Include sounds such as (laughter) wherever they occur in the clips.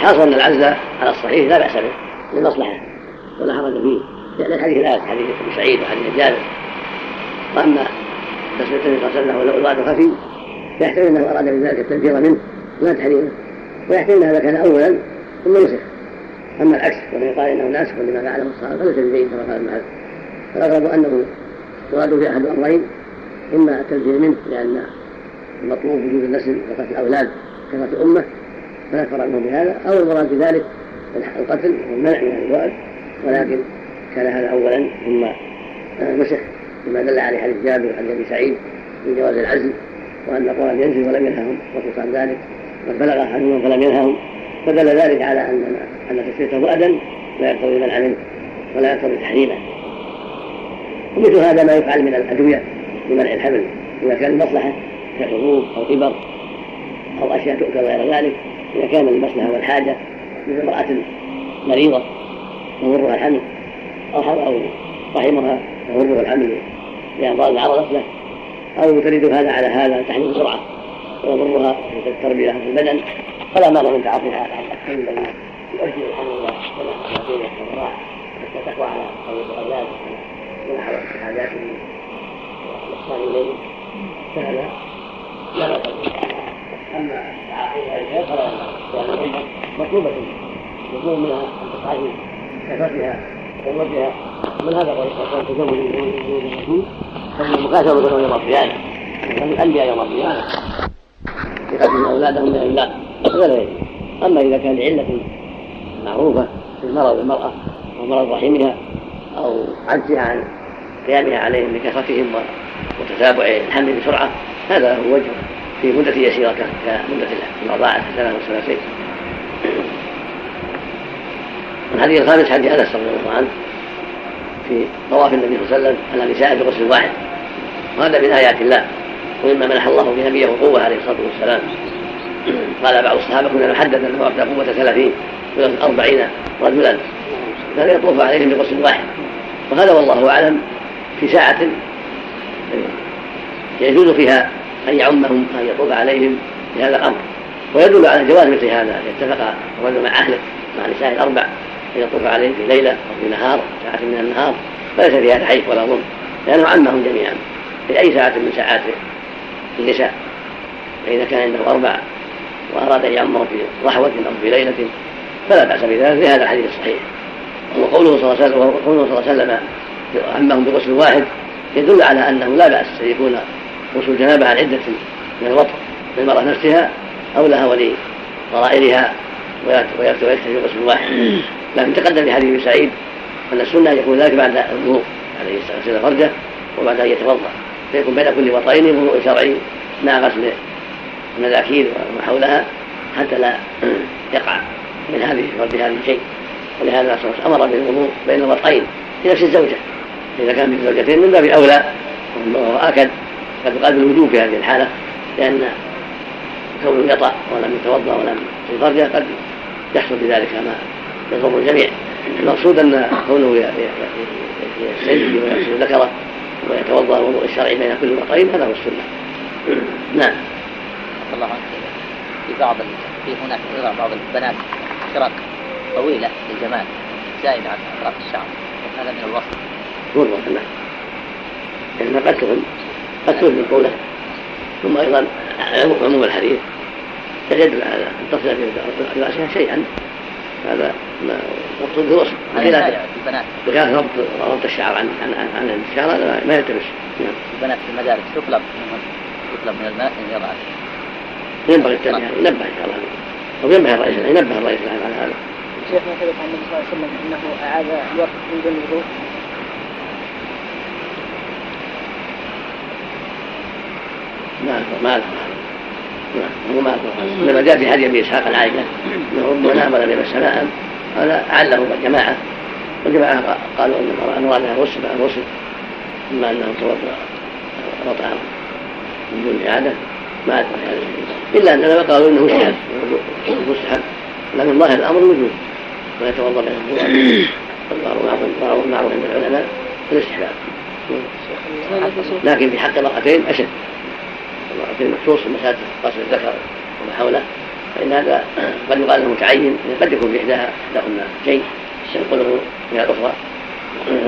الحاصل أن العزل على الصحيح لا بأس به للمصلحة ولا حرج فيه. لأن الحديث الآن حديث أبي سعيد وحديث جابر. وأما تسمية النبي صلى الله عليه وسلم ولو الوعد خفي فيحتمل أنه أراد بذلك التنفير منه لا تحريمه ويحتمل هذا كان أولا ثم نسخ أما العكس ومن يقال إنه ناسخ لما فعله الصحابة فليس بجيد كما قال المحل فالأغرب أنه يراد في أحد الأمرين إما التنفير منه لأن المطلوب وجود النسل وقتل الأولاد كما في فنكفر عنه بهذا أو المراد بذلك القتل والمنع من الوالد ولكن كان هذا أولا ثم نسخ بما دل عليه حديث جابر وحديث أبي سعيد من جواز العزل وأن القرآن ينزل ولم ينههم عن ذلك قد بلغ أحدهم فلم ينههم. فدل ذلك على أن أن تسميته وأدا لا يقتضي منع منه ولا يقتضي تحريمه. ومثل هذا ما يفعل من الأدوية لمنع الحمل إذا كان المصلحة كحبوب أو إبر أو أشياء تؤكل غير ذلك. إذا كان المصلحة والحاجة مثل امرأة مريضة يضرها الحمل أو أو رحمها يضرها الحمل لأمراض عرضت له أو تريد هذا على هذا تحمل بسرعة ويضرها في التربية في البدن فلا مانع من تعاطيها على الحمل الذي يؤدي الحمل إلى سنة والراحة حتى تقوى على قوة الأولاد من حاجاتهم والإحسان إليهم فهذا لا بأس أما فلا مطلوبة يطلب منها أن في كثرتها وقوتها من هذا قول الصلاة تزوج من الرسول فإن المكاتبة يوم القيامة ومن الأنبياء يوم القيامة يقدم أولادهم من الله غير أما إذا كان لعلة معروفة في مرض المرأة أو مرض رحمها أو عجزها عن قيامها عليهم لكثرتهم وتتابع الحمل بسرعة هذا هو وجه في مدة يسيرة كمدة الرضاعة سنة وسنتين الحديث الخامس حديث أنس رضي الله عنه في طواف النبي صلى الله عليه وسلم على نساء بغسل واحد. وهذا من آيات الله ومما منح الله بنبيه قوه عليه الصلاة والسلام. قال بعض الصحابة كنا نحدد انه اعطى قوة ثلاثين أربعين رجلا. كان يطوف عليهم بغسل واحد؟ وهذا والله أعلم في ساعة يجوز فيها ان يعمهم أن يطوف عليهم بهذا الأمر. ويدل على جواز مثل هذا ان يتفق الرجل مع أهله مع نساء الأربع أن يطوف عليهم في ليلة أو في نهار ساعة من النهار. فليس فيها تحيف ولا ظلم لأنه عمهم جميعا في أي ساعة من ساعات النساء. فإذا كان عنده أربع وأراد أن يعمهم في رحوه أو في ليلة فلا بأس بذلك لهذا الحديث الصحيح. وقوله صلى الله عليه وسلم عمهم بغسل واحد يدل على انه لا بأس أن يكون غسل الجنابه عن عدة من الوطن للمراه نفسها أو لها ولي ضرائرها ويكتفي غسل واحد لكن تقدم في حديث سعيد أن السنة يكون ذلك بعد الوضوء عليه يغسل فرجه وبعد أن يتوضأ. فيكون بين كل وطئين وضوء شرعي مع غسل المذاكير وما حولها حتى لا يقع من هذه فرد هذه شيء ولهذا أمر بالوضوء بين الوطئين في نفس الزوجة. إذا كان في زوجتين من باب أولى واكد قد يقال بالوجوب في هذه الحالة لأن كونه يطأ ولم يتوضأ ولم فرجه قد يحصل بذلك ما يضر الجميع. المقصود أن كونه يستنجي ويغسل ذكره ويتوضأ الوضوء الشرعي بين كل وطئين هذا هو السنة. نعم. الله عنك. في بعض في هناك يرى بعض البنات شرق طويلة للجمال زائد عن أطراف الشعر. هذا من الوصف؟ هو الوصف نعم. قد تهم. تهم من قوله ثم أيضا عموم الحديث. يدل على أن تصل في رأسها شيئا. هذا مقصود الوصف بخلاف بخلاف ربط ربط الشعر عن عن عن الشعر هذا ما يلتبس نعم. البنات في المدارس تطلب يطلب من البنات أن يضع ينبغي التنبيه ينبه إن شاء الله. أو ينبه الرئيس ينبه الرئيس على هذا. شيخنا ثبت عن النبي صلى الله عليه وسلم إنه أعاد الوقت من دون الوضوء ما ما نعم هو ما إنما جاء في حديث أبي إسحاق عن عائشه إنه ربما نام ولم يمس ماء هذا عله جماعة والجماعة قالوا إن مرادها غسل غسل إما أنه توضا وطعام من دون اعاده ما أدري هذا إلا اننا قالوا إنه مستحب. مستحب. لكن ظاهر الأمر الوجوب ويتوضأ بين الوضوء معروف عند العلماء الاستحباب. لكن في حق المرأتين أشد. المرأتين مخصوص مساله غسل الذكر وما حوله فإن هذا (clears throat) قد يقال إنه متعين قد يكون في إحداها إحداهن شيء ينقله من الأخرى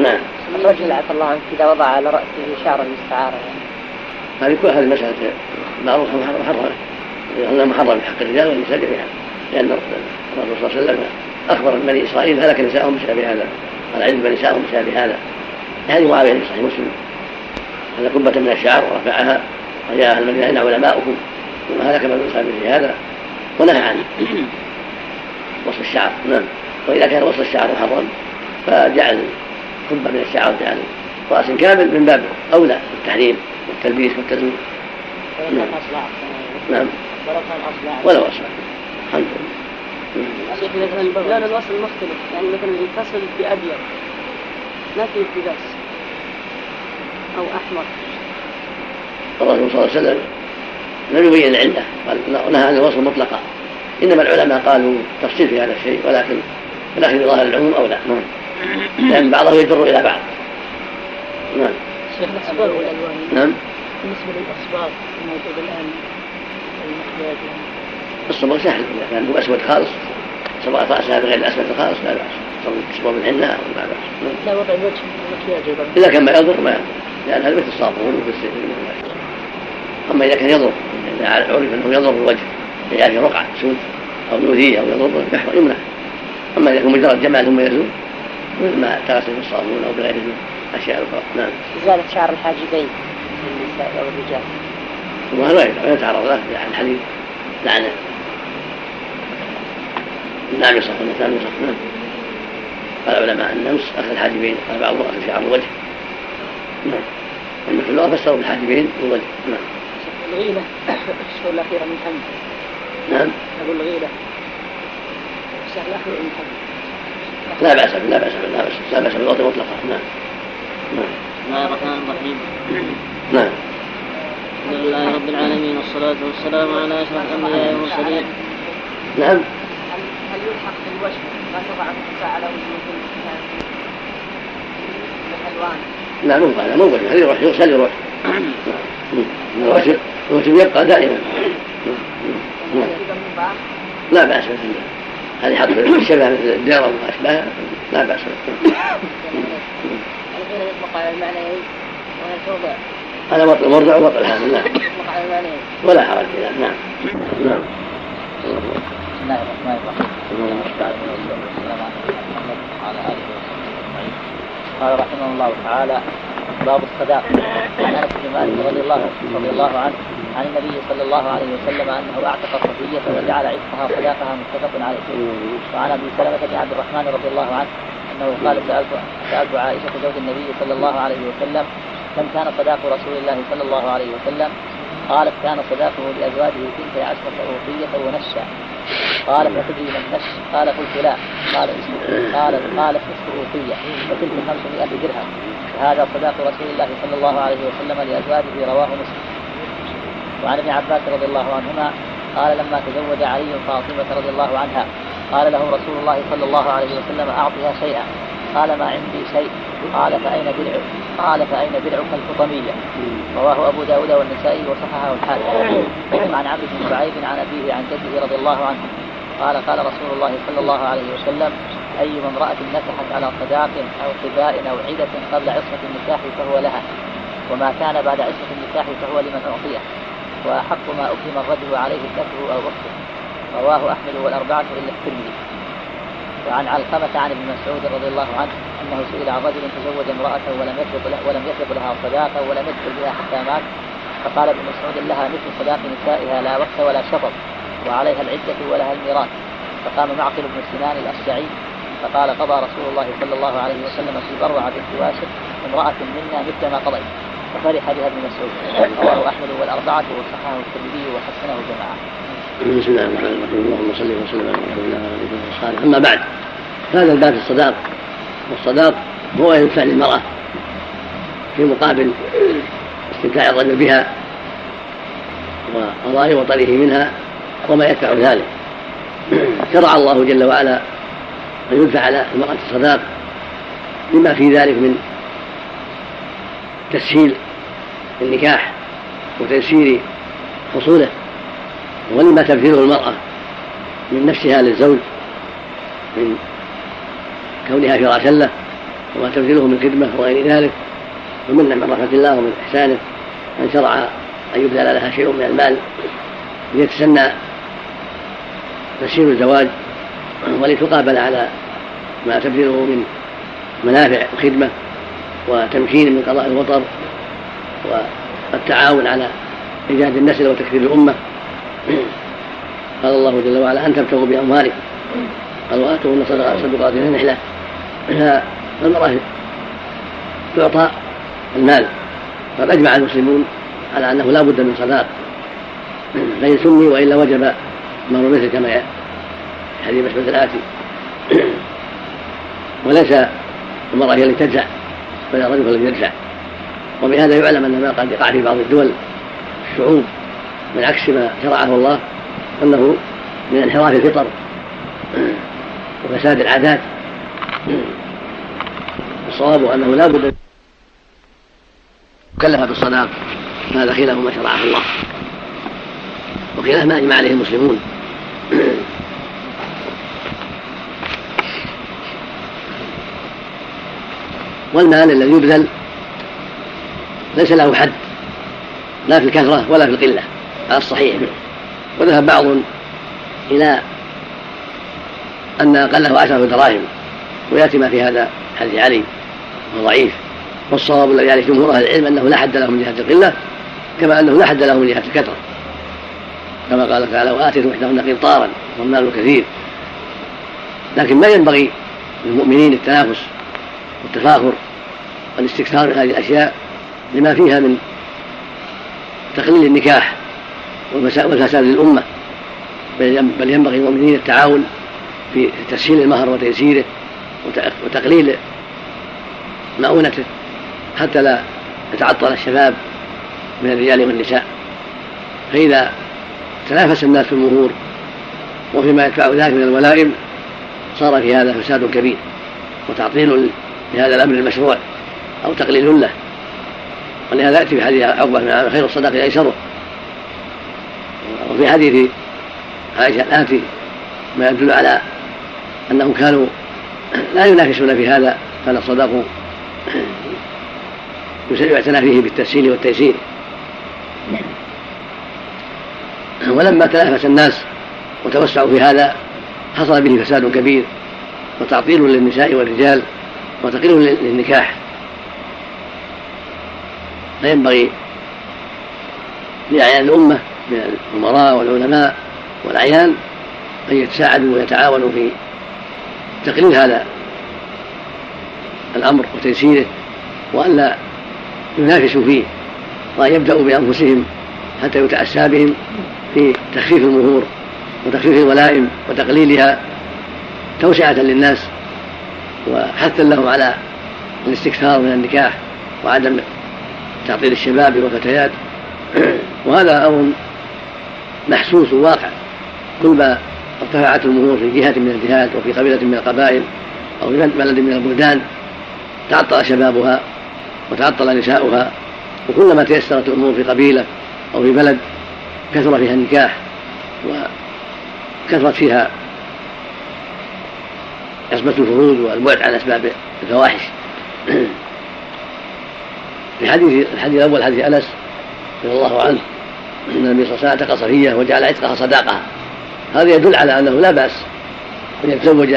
نعم. الرجل عفى الله عنك إذا وضع على رأسه شعرا مستعارا هذه كل هذه مسألة معروفة محرمة أنها محرمة في حق الرجال والنساء جميعا لأن الرسول صلى الله عليه وسلم أخبر بني إسرائيل هلك نساءهم بسبب هذا. قال علم نساءهم بسبب هذا. هذه معاوية في صحيح مسلم. هذا قبة من الشعر ورفعها. وجاء المدينة أين علماؤكم ثم هلك من إسرائيل في هذا ونهى عن وصف الشعر. نعم. وإذا كان وصف الشعر محرم فجعل قبة من الشعر وجعل رأس كامل من باب أولى التحريم والتلبيس والتزوير. نعم. نعم. ولو أصلع الحمد لله. شيخ مثلا لون الوصل مختلف يعني مثلا يتصل بأبيض ما في التباس. أو أحمر. الرسول صلى الله عليه وسلم لم يبين العلة قال نهى عن الوصل مطلقا. إنما العلماء قالوا تفصيل في هذا الشيء ولكن ولكن ظاهر العموم أو لا نعم. لأن بعضه يجر إلى بعض. نعم. شيخ والألوان. نعم. بالنسبة للأصباغ الموجودة الآن المحياج الصبغ سهل. إذا كان هو أسود خالص صبغت رأسها بغير الأسود الخالص لا بأس. تصبغ بالحنة لا بأس. لا وضع الوجه المكياج إذا كان ما يضر ما لأن هذا مثل الصابون ومثل أما إذا كان يضر إذا عرف أنه يضر الوجه في رقعة سود أو يؤذيه أو يضر يمنع. أما إذا كان مجرد جمال ثم يزول مثل ما تغسل بالصابون أو بغيره من الأشياء الأخرى نعم. إزالة شعر الحاجبين للنساء أو الرجال. لا يتعرض له لعن الحديث لعنة. النامصة والمتنامصة نعم قال العلماء النمس أخذ الحاجبين قال بعضهم أخذ شعر الوجه. نعم. اللغة فسروا بالحاجبين والوجه نعم. الغيلة الشهر الأخيرة من حمد نعم أقول الغيلة الشهر الأخير من حمد لا بأس لا بأس لا بأس لا بأس بالوضع مطلقا نعم نعم بسم الله الرحمن الرحيم نعم الحمد لله رب العالمين والصلاة والسلام على أشرف الأنبياء والمرسلين نعم هل يلحق بالوجه ما تضع على وجوههن الألوان لا مو هذا مو هذا يروح يغسل يروح الوجه يبقى دائما. لا بأس هذه حط الديره وما أشبهها لا بأس هذا وطء المرضع ووطء الحامل نعم. ولا حرج فيها نعم. نعم بسم الله الرحمن الرحيم. وعلى اله وصحبه قال رحمه الله تعالى باب الصداق. عن انس بن مالك رضي الله رضي الله عنه عن النبي صلى الله عليه وسلم انه اعتق صفيه وجعل عتقها صداقها متفق عليه. وعن ابي سلمة بن عبد الرحمن رضي الله عنه انه قال سالت سألت عائشة زوج النبي صلى الله عليه وسلم كم كان صداق رسول الله صلى الله عليه وسلم؟ قالت كان صداقه لأزواجه ثنتي عشره اوقيه ونشا قال فتدري من نش قال قلت لا. قال قال قال نصف اوقيه وتلك 500 درهم. وهذا صداق رسول الله صلى الله عليه وسلم لأزواجه رواه مسلم. وعن ابن عباس رضي الله عنهما قال لما تزوج علي فاطمة رضي الله عنها قال له رسول الله صلى الله عليه وسلم أعطها شيئا. قال ما عندي شيء. قال فأين درعك قال فأين درعك الفطمية؟ رواه أبو داود والنسائي وصححه الحاكم. عن عبد بن شعيب عن أبيه عن جده رضي الله عنه. قال قال رسول الله صلى الله عليه وسلم أي امرأة نكحت على صداق أو قباء أو عدة قبل عصمة النكاح فهو لها. وما كان بعد عصمة النكاح فهو لمن أعطيه وأحق ما أكرم الرجل عليه ابنته أو أخته رواه أحمد والأربعة إلا الترمذي. وعن علقمة عن ابن مسعود رضي الله عنه أنه سئل عن رجل تزوج امرأة ولم يسبق له ولم يسبق لها صداقة ولم يدخل بها حتى مات. فقال ابن مسعود لها مثل صداق نسائها لا وقت ولا شطط وعليها العدة ولها الميراث. فقام معقل بن سنان الأشجعي فقال قضى رسول الله صلى الله عليه وسلم في بروعة بنت واشر امرأة منا مثل ما قضيت. ففرح بها ابن مسعود. رواه أحمد والأربعة وصححه الترمذي وحسنه جماعة. بسم الله الرحمن الرحيم. اللهم صل وسلم على وعلى آله أما بعد هذا الباب الصداق. والصداق هو يدفع للمراه في مقابل استمتاع الرجل بها وقضاء وطنه منها وما يدفع ذلك. شرع الله جل وعلا أن يدفع على المرأة الصداق لما في ذلك من تسهيل النكاح وتيسير حصوله. ولما تبذله المرأة من نفسها للزوج من كونها فراشا له وما تبذله من خدمة وغير ذلك ومن من رحمة الله ومن إحسانه أن شرع أن يبذل لها شيء من المال ليتسنى تسهيل الزواج ولتقابل على ما تبذله من منافع وخدمة وتمكين من قضاء الوطر والتعاون على إيجاد النسل وتكثير الأمة. قال الله جل وعلا أن تبتغوا بأموالكم. قال وآتوهن صدقات نحلة فالمرأة تعطى المال. قد أجمع المسلمون على أنه لا بد من صداق فإن سمي وإلا وجب مهر مثل كما حديث مسعود الآتي. وليس المرأة هي التي تدفع بل الرجل الذي يدفع وبهذا يعلم أن ما قد يقع في بعض الدول الشعوب من عكس ما شرعه الله أنه من انحراف الفطر وفساد العادات. الصواب أنه لا بد كلف بالصداق هذا خلاف ما شرعه الله. وخلاف ما أجمع عليه المسلمون. والمال الذي يبذل ليس له حد لا في الكثرة ولا في القلة. على الصحيح. وذهب بعض إلى أن أقله عشرة دراهم ويأتي ما في هذا حديث علي وهو ضعيف. والصواب الذي عليه جمهور أهل العلم أنه لا حد له من جهة القلة كما أنه لا حد له من جهة الكثرة. كما قال تعالى وآتيتم إحداهن قنطارا والمال كثير لكن ما ينبغي للمؤمنين التنافس والتفاخر والاستكثار من هذه الأشياء لما فيها من تقليل النكاح والفساد للأمة. بل ينبغي للمؤمنين التعاون في تسهيل المهر وتيسيره وتقليل مؤونته حتى لا يتعطل الشباب من الرجال والنساء. فإذا تنافس الناس في المهور وفيما يدفع ذلك من الولائم صار في هذا فساد كبير. وتعطيل لهذا الأمر المشروع أو تقليل له. ولهذا يأتي في حديث عقبة خير الصدقة أيسره. وفي حديث عائشة الآتي ما يدل على أنهم كانوا لا ينافسون في هذا كان الصداق يعتنى فيه بالتسهيل والتيسير. ولما تنافس الناس وتوسعوا في هذا حصل به فساد كبير وتعطيل للنساء والرجال وتقليل للنكاح. فينبغي لأعيان الأمة من الأمراء والعلماء والأعيان أن يتساعدوا ويتعاونوا في تقليل هذا الأمر وتيسيره وألا ينافسوا فيه وأن يبدأوا بأنفسهم حتى يتأسى بهم في تخفيف المهور وتخفيف الولائم وتقليلها توسعة للناس وحثا لهم على الاستكثار من النكاح وعدم تعطيل الشباب والفتيات. (clears throat) وهذا أمر محسوس واقع كل ما ارتفعت المهور في جهة من الجهات وفي قبيلة من القبائل أو في بلد من البلدان تعطل شبابها وتعطل نساؤها وكلما تيسرت الأمور في قبيلة أو في بلد كثر فيها النكاح وكثرت فيها عصمة الفروج والبعد عن أسباب الفواحش. (clears throat) في حديث الحديث الأول حديث أنس رضي الله عنه أن النبي صلى الله عليه وسلم أعتق صفية وجعل عتقها صداقها هذا يدل على أنه لا بأس أن يتزوج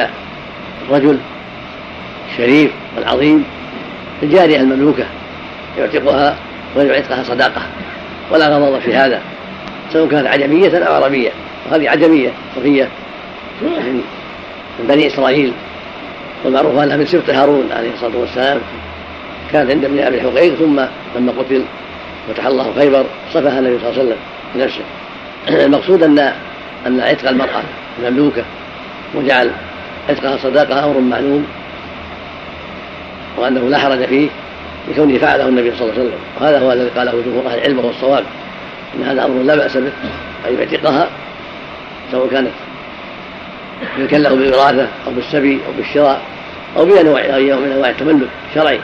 الرجل الشريف والعظيم الجارية المملوكة يعتقها ويعتقها صداقة. ولا غضب في هذا سواء كانت عجمية أو عربية. وهذه عجمية صفية من بني إسرائيل والمعروف أنها من سبط هارون عليه الصلاة والسلام كانت عند ابن أبي حقيق ثم لما قتل فتح الله خيبر صفها النبي صلى الله عليه وسلم بنفسه. (clears throat) المقصود أن أن عتق المرأة المملوكة وجعل عتقها صداقة أمر معلوم وأنه لا حرج فيه لكونه فعله النبي صلى الله عليه وسلم. وهذا هو الذي قاله جمهور أهل العلم وهو الصواب أن هذا أمر لا بأس به. أن يعتقها سواء كانت ملكا له بالوراثة أو بالسبي أو بالشراء أو بأي نوع من أنواع التملك الشرعي.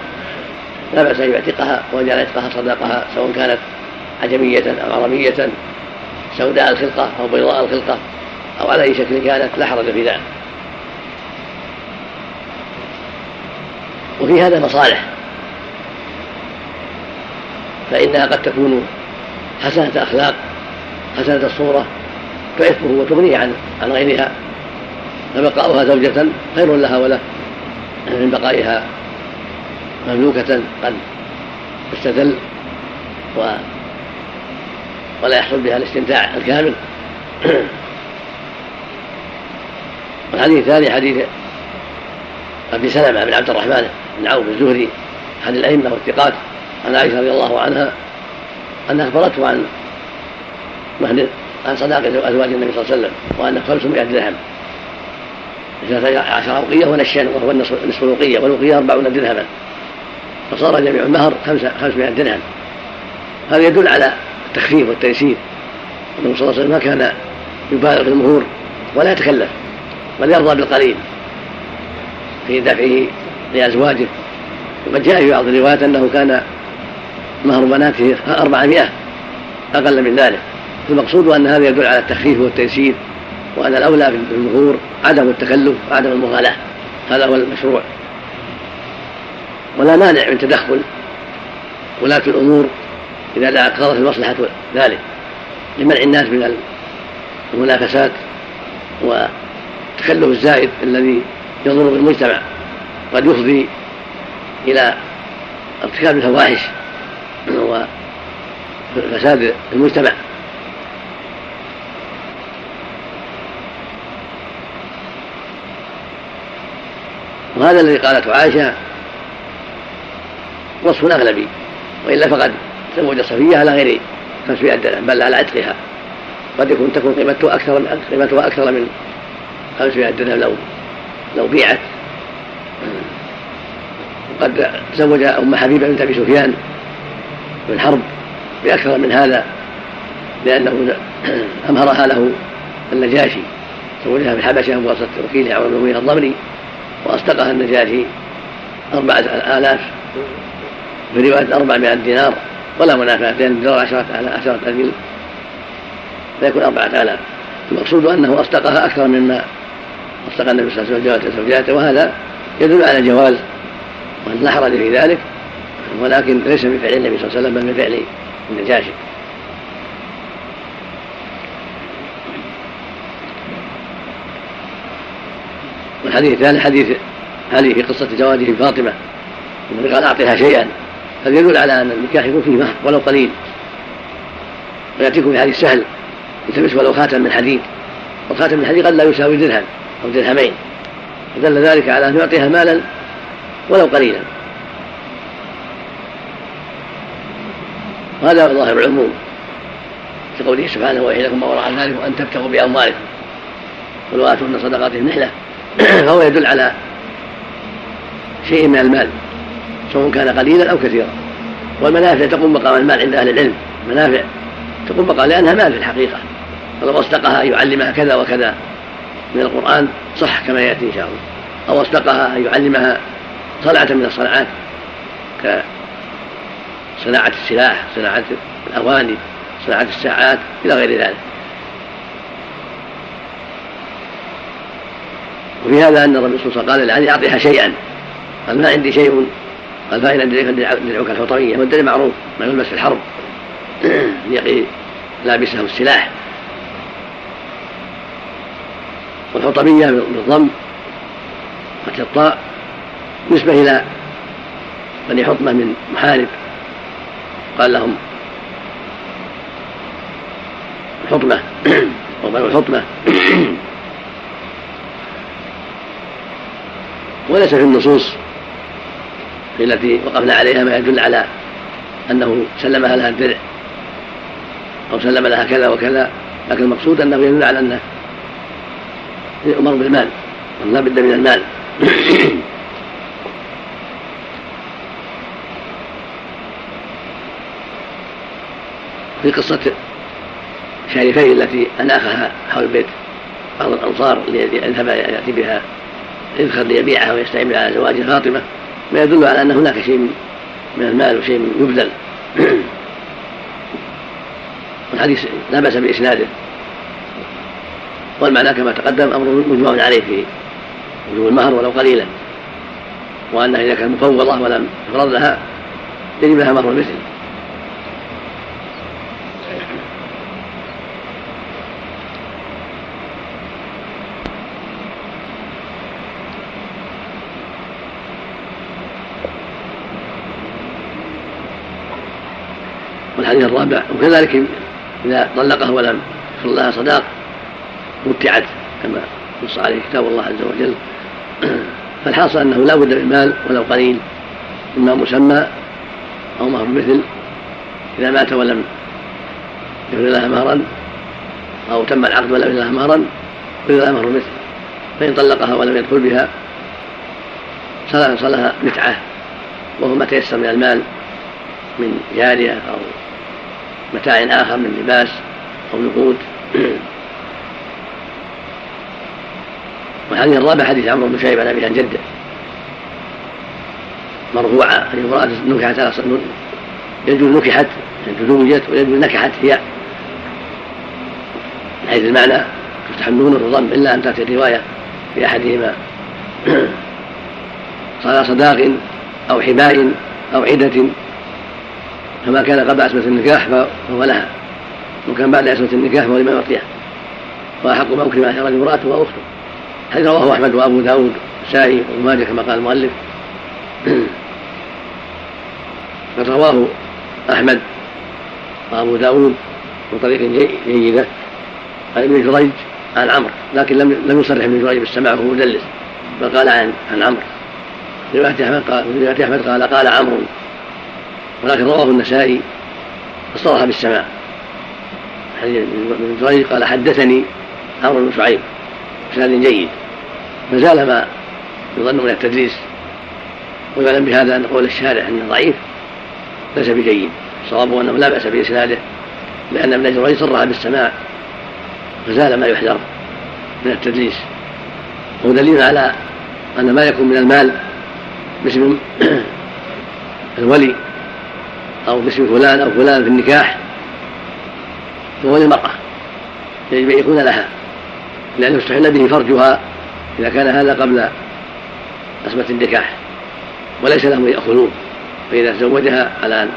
لا بأس أن يعتقها ويجعل عتقها صداقها سواء كانت عجمية أو عربية سوداء الخلقة أو بيضاء الخلقة أو على أي شكل كانت لا حرج في ذلك. وفي هذا مصالح. فإنها قد تكون حسنة أخلاق حسنة الصورة تعفه وتغنيه عن عن غيرها فبقاؤها زوجة خير لها وله من بقائها مملوكة قد تستدل و ولا يحصل بها الاستمتاع الكامل. (clears throat) والحديث الثاني حديث أبي سلمة بن عبد الرحمن بن عوف الزهري احد الأئمة والثقات عن عائشة رضي الله عنها أنها أخبرته عن مهر عن صداقة أزواج النبي صلى الله عليه وسلم وانه 500 درهم. عشر أوقية ونشأ وهو نصف الوقية والوقية أربعون درهما. فصار جميع المهر خمسمائة درهم. هذا يدل على التخفيف والتيسير. النبي صلى الله عليه وسلم ما كان يبالغ في المهور ولا يتكلف بل يرضى بالقليل في دفعه لأزواجه. وقد جاء في بعض الروايات أنه كان مهر بناته أربعمائة أقل من ذلك. المقصود أن هذا يدل على التخفيف والتيسير وأن الأولى في المهور عدم التكلف وعدم المغالاة. هذا هو المشروع. ولا مانع من تدخل ولاة الأمور إذا اقتضت المصلحة ذلك لمنع الناس من المنافسات والتكلف الزائد الذي يضر بالمجتمع قد يفضي إلى ارتكاب الفواحش وفساد المجتمع. وهذا الذي قالته عائشة وصف أغلبي وإلا فقد تزوج صفية على غير 500 درهم بل على عتقها. قد يكون تكون قيمته أكثر من قيمتها أكثر من 500 درهم لو لو بيعت. وقد تزوج أم حبيبة بنت أبي سفيان بن حرب بأكثر من هذا لأنه (clears throat) أمهرها له النجاشي تزوجها في الحبشة بواسطة وكيله عمر بن الضمري وأصدقها النجاشي أربعة آلاف في رواية أربعمائة دينار ولا منافاة لأن الدينار عشرة عشرة أجل فيكون أربعة آلاف. المقصود أنه أصدقها أكثر مما أصدق النبي صلى الله عليه وسلم زوجاته وهذا يدل على جواز وأن لا حرج في ذلك ولكن ليس بفعل النبي صلى الله عليه وسلم بل بفعل النجاشي. والحديث الثاني حديث علي في قصة زواجه فاطمة قال أعطيها شيئا. هذا يدل على أن النكاح يكون فيه مهر ولو قليل؟ ويأتيكم في سهل يلتمس ولو خاتم من حديد. والخاتم من حديد قد لا يساوي درهم أو درهمين. فدل ذلك على أن يعطيها مالا ولو قليلا. وهذا ظاهر العموم في قوله سبحانه وإليكم ما وراء ذلك وأن تبتغوا بأموالكم ولو آتوهن صدقاتهم نحلة (clears throat) فهو يدل على شيء من المال. سواء كان قليلا أو كثيرا. والمنافع تقوم مقام المال عند أهل العلم. منافع تقوم مقام لأنها مال في الحقيقة. فلو أصدقها أن يعلمها كذا وكذا من القرآن صح كما يأتي إن شاء الله. أو أصدقها أن يعلمها صنعة من الصناعات كصناعة السلاح صناعة الأواني صناعة الساعات إلى غير ذلك. وفي هذا أن الرسول صلى الله عليه وسلم قال لعلي أعطيها شيئا. قال ما عندي شيء قال فإن درعك الحطمية والدرع معروف ما يلبس (clears throat) في الحرب يقي لابسه السلاح. والحطمية بالضم فتح الطاء نسبة إلى بني حطمة من محارب. قال لهم حطمة. (clears throat) وبنو الحطمة (clears throat) وليس في النصوص التي وقفنا عليها ما يدل على أنه سلمها لها الدرع أو سلم لها كذا وكذا لكن المقصود أنه يدل على أنه يؤمر بالمال لا بد من المال. في قصة شارفين التي أناخها حول البيت بعض الأنصار ليذهب يأتي بها يدخل ليبيعها ويستعين على زواج فاطمة. ما يدل على أن هناك شيء من المال وشيء يبذل. والحديث لا بأس بإسناده. والمعنى كما تقدم أمر مجمع عليه في وجوب المهر ولو قليلا. وأنها إذا كانت مفوضة ولم يفرض لها يجب لها مهر مثل والحديث الرابع وكذلك إذا طلقها ولم يفرض لها صداق متعت كما نص عليه كتاب الله عز وجل. (clears throat) فالحاصل أنه لا بد من مال ولو قليل اما مسمى أو مهر مثل إذا مات ولم يفرض لها مهرا أو تم العقد ولم يفرض لها مهرا فرض لها مهر مثل فإن طلقها ولم يدخل بها صلها متعة وهو ما تيسر من المال من جارية أو متاع آخر من لباس أو نقود والحديث الرابع حديث عمرو بن شعيب عن ابي عن جده. مرفوعة أن امرأة نكحت على يجوز نكحت تزوجت ويجوز نكحت هي من حيث المعنى تفتح النون والضم إلا أن تأتي الرواية في أحدهما. (clears throat) صار صداق أو حباء أو عدة. فما كان قبل عصمة النكاح فهو لها. وكان بعد عصمة النكاح فهو لمن يعطيها وأحق ما أكرم على امرأة وأخته حديث رواه أحمد وأبو داود النسائي وابن ماجه كما قال المؤلف. (clears throat) قد رواه أحمد وأبو داود من طريق جيدة. عن ابن جريج عن عمرو لكن لم لم يصرح ابن جريج بالسماع وهو مدلس بل قال عن عن عمرو. في رواية أحمد قال أحمد قال قال عمرو ولكن رواه النسائي فصرح بالسماع. ابن جريج قال حدثني عمرو بن شعيب بسند جيد. ما زال ما يظن من التدريس ويعلم بهذا أن قول الشارع أنه ضعيف ليس بجيد. صوابه أنه لا بأس بإسناده لأن ابن جريج صرح بالسماع. فزال ما يحذر من التدليس. وهو دليل على أن ما يكون من المال باسم (clears throat) الولي. أو باسم فلان أو فلان في النكاح فهو للمرأة يجب أن يكون لها لأنه استحل به فرجها إذا كان هذا قبل أسمة النكاح وليس لهم يأخذون فإذا تزوجها على أن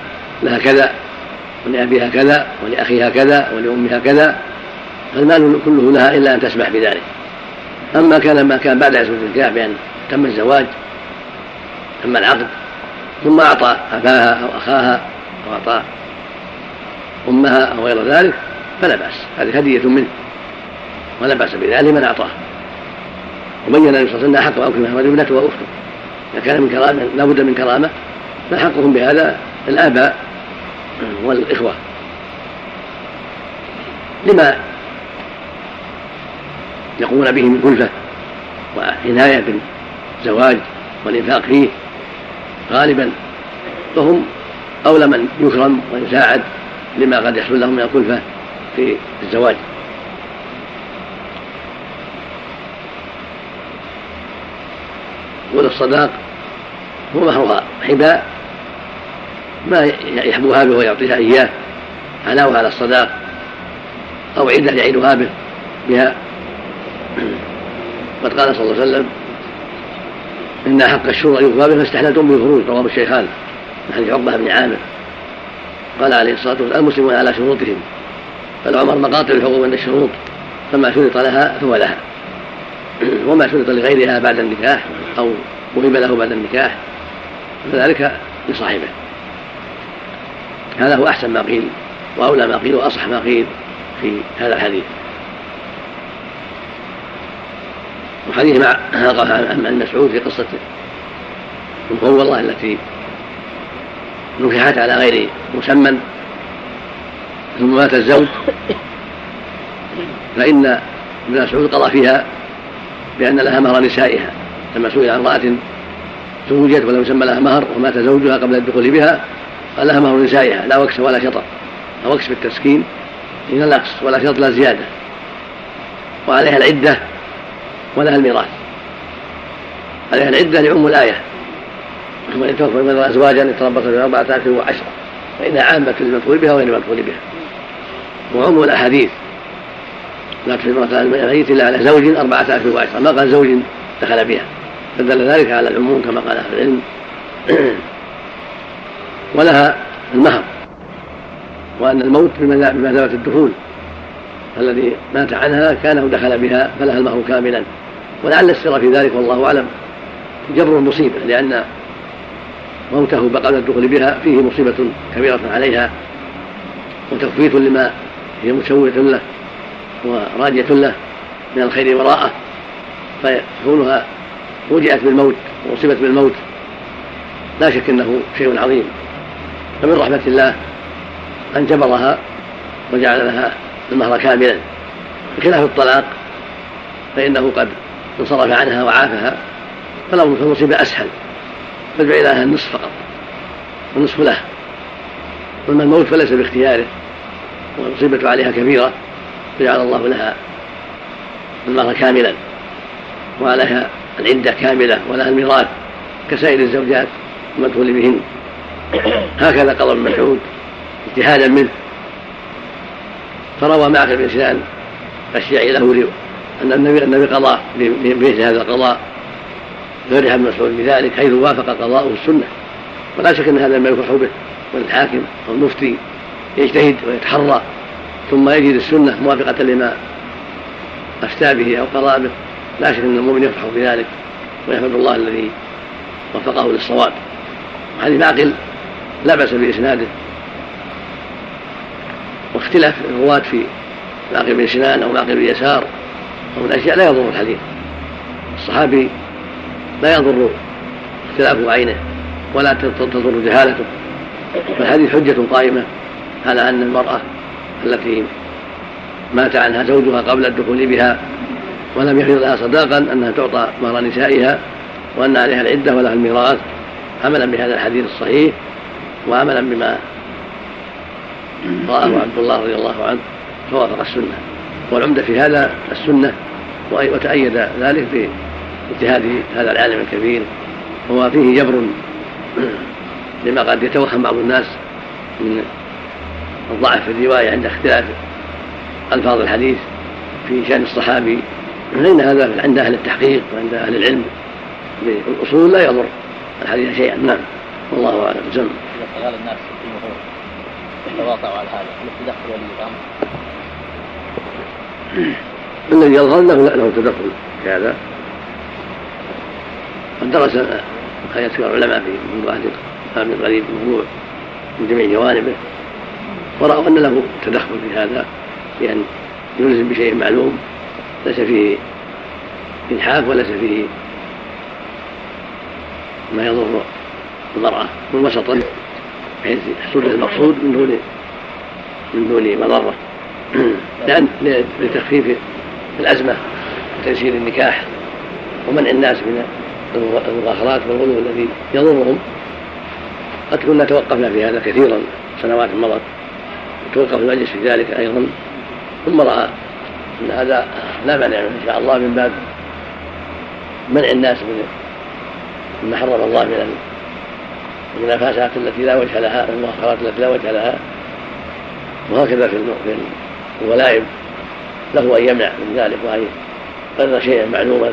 لها كذا ولأبيها كذا ولأخيها كذا ولأمها كذا فالمال كله لها إلا أن تسمح بذلك. أما كان ما كان بعد عصمة النكاح بأن تم الزواج تم العقد ثم أعطى أباها أو أخاها أو أعطى أمها أو غير ذلك فلا بأس. هذه هدية منه. ولا بأس بذلك من أعطاه. وبين النبي صلى الله عليه وسلم حق أكرمها ابنته وأخته إذا كان من كرامة لا بد من كرامة فحقهم بهذا الآباء والإخوة. لما يقومون به من كلفة وعناية بالزواج والإنفاق فيه غالبا فهم أولى من يكرم ويساعد لما قد يحصل لهم من الكلفة في الزواج. وللصداق هو مهرها حباء ما يحبوها به ويعطيها إياه علاوة على الصداق أو عدة يعيدها به بها. (clears throat) قد قال صلى الله عليه وسلم إن حق الشرع يقضى به فاستحللتم بالفروج رواه الشيخان. من حديث عقبة بن عامر قال عليه الصلاة والسلام المسلمون على شروطهم فالعمر مقاطع الحقوق من الشروط فما شرط لها فهو لها وما شرط لغيرها بعد النكاح أو وهب له بعد النكاح فذلك لصاحبه هذا هو أحسن ما قيل وأولى ما قيل وأصح ما قيل في هذا الحديث وحديث مع عن مسعود في قصة المفوضة التي نكحت على غير مسمى. ثم مات الزوج. فإن ابن مسعود قضى فيها بأن لها مهر نسائها. لما سئل عن امرأة زوجت ولم يسمى لها مهر ومات زوجها قبل الدخول بها قال لها مهر نسائها لا وكس ولا شطر. وكس بالتسكين إلى نقص ولا شطر لا زيادة. وعليها العدة ولها الميراث. عليها العدة لعم الآية. توفوا من أزواجا يتربصن بأربعة أشهر وعشرة. فإنها عامة للمدخول بها وغير المدخول بها. وعموم الأحاديث. لا تحل امرأة الميت إلا على زوج أربعة أشهر وعشرة. ما قال زوج دخل بها. فدل ذلك على العموم كما قال أهل العلم. (clears throat) ولها المهر. وأن الموت بمثابة الدخول. الذي مات عنها كانه دخل بها فلها المهر كاملا. ولعل السر في ذلك والله أعلم. جبر المصيبة لأن موته بقى الدخول بها فيه مصيبة كبيرة عليها وتخفيف لما هي مشوهة له وراجية له من الخير وراءه فكونها وجئت بالموت وأصيبت بالموت لا شك أنه شيء عظيم. فمن رحمة الله أن جبرها وجعل لها المهر كاملا. بخلاف الطلاق فإنه قد انصرف عنها وعافها فالأمر في المصيبة أسهل. فجعل لها النصف فقط والنصف له. أما الموت فليس باختياره والمصيبة عليها كبيرة فجعل الله لها المهر كاملا وعليها العدة كاملة ولها الميراث كسائر الزوجات المدخول بهن. هكذا قضى ابن مسعود اجتهادا منه. فروى معك سنان الشيعي له ان النبي النبي قضى بمثل هذا القضاء. فرح ابن مسعود بذلك حيث وافق قضاؤه السنة. ولا شك إن هذا ما يفرح به والحاكم أو المفتي يجتهد ويتحرى ثم يجد السنة موافقة لما أفتى به أو قضى به. لا شك إن المؤمن يفرح بذلك ويحمد الله الذي وفقه للصواب. حديث معقل لا بأس بإسناده. واختلاف الرواة في معقل بن سنان أو معقل بن يسار أو من أشياء لا يضر الحديث. الصحابي لا يضر اختلاف عينه ولا تضر جهالته. فالحديث حجة قائمة على أن المرأة التي مات عنها زوجها قبل الدخول بها ولم يحرض لها صداقا أنها تعطى مهر نسائها وأن عليها العدة ولها الميراث عملا بهذا الحديث الصحيح وعملا بما رآه عبد الله رضي الله عنه فوافق السنة. والعمدة في هذا السنة وتأيد ذلك باجتهاد هذا العالم الكبير. وهو فيه جبر. (clears throat) لما قد يتوهم بعض الناس من الضعف في الرواية عند اختلاف ألفاظ الحديث في شأن الصحابي فإن هذا عند أهل التحقيق وعند أهل العلم بالأصول لا يضر الحديث شيئا. نعم. والله أعلم. زم إذا قال الناس في المهور يتواقع على هذا هل تدخل ولي الأمر؟ الذي يظهر له له تدخل في هذا. قد درس ما العلماء في منذ عهد القريب الموضوع من جميع جوانبه ورأوا أن له تدخل في هذا بأن يلزم بشيء معلوم ليس فيه إلحاف وليس فيه ما يضر المرأة وسطا بحيث يحصل المقصود من دون من دون مضرة. (clears throat) لأن لتخفيف الأزمة وتيسير النكاح ومنع الناس من المغاخرات والغلو الذي يضرهم. قد كنا توقفنا في هذا كثيرا سنوات مضت توقف المجلس في ذلك أيضا. ثم رأى أن هذا لا مانع إن شاء الله من باب منع الناس من مما حرم الله من المنافسات التي لا وجه لها والمؤخرات التي لا وجه لها. وهكذا في الولائم. له أن يمنع من ذلك وأن يقرر شيئا معلوما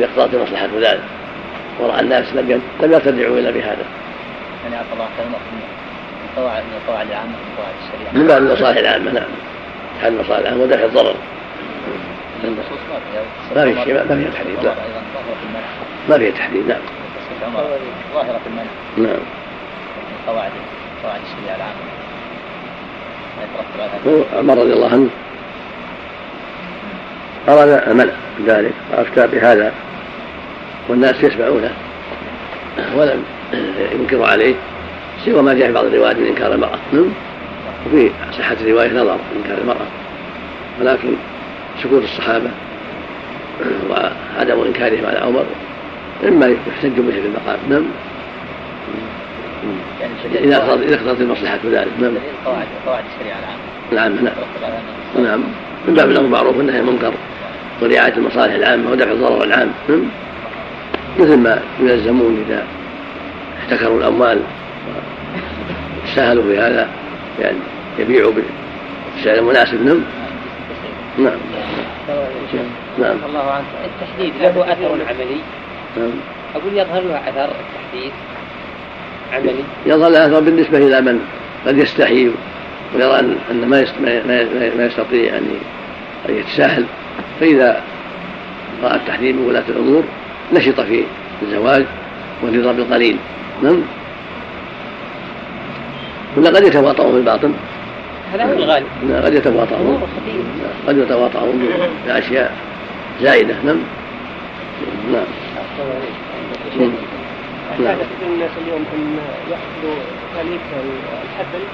يقتضي مصلحة ذلك. وراى الناس لم لم يرتدعوا إلا بهذا. يعني عفى الله كلمه من القواعد من القواعد العامة من قواعد الشريعة. من باب المصالح العامة نعم. حل المصالح العامة ودفع الضرر. ما في. شيء ما فيها تحديد لا. ما فيها تحديد نعم. ظاهرة المنع. نعم. قواعد قواعد الشريعة العامة. عمر رضي الله عنه أراد المنع ذلك وأفتى بهذا. والناس يسمعونه ولم ينكروا عليه سوى ما جاء في بعض الروايات من إنكار المرأة. نعم. وفي صحة الرواية نظر في إنكار المرأة. ولكن سكوت الصحابة وعدم إنكارهم على عمر إما يحتج به في المقام. نعم. يعني إذا اقتضت إذا اقتضت المصلحة ذلك. نعم. قواعد قواعد الشريعة العامة. نعم نعم. من باب الأمر معروف والنهي المنكر ورعاية المصالح العامة ودفع الضرر العام. نعم. مثل ما يلزمون إذا احتكروا الأموال سهلوا في هذا يعني يبيعوا بالسعر المناسب نعم نعم. نعم. الله عنك. التحديد له أثر عملي. نعم. أقول يظهر له أثر التحديد عملي. يظهر له أثر بالنسبة إلى من قد يستحي ويرى أن ما ما يستطيع أن يتساهل. فإذا رأى التحديد من ولاة الأمور نشط في الزواج والرضا بالقليل نعم؟ ولا قد يتواطؤون في الباطن. هذا هو الغالب. قد يتواطؤون قد يتواطؤون بأشياء زائدة. نعم؟ نعم. نعم. الناس اليوم ان يأخذوا تكاليف الحفل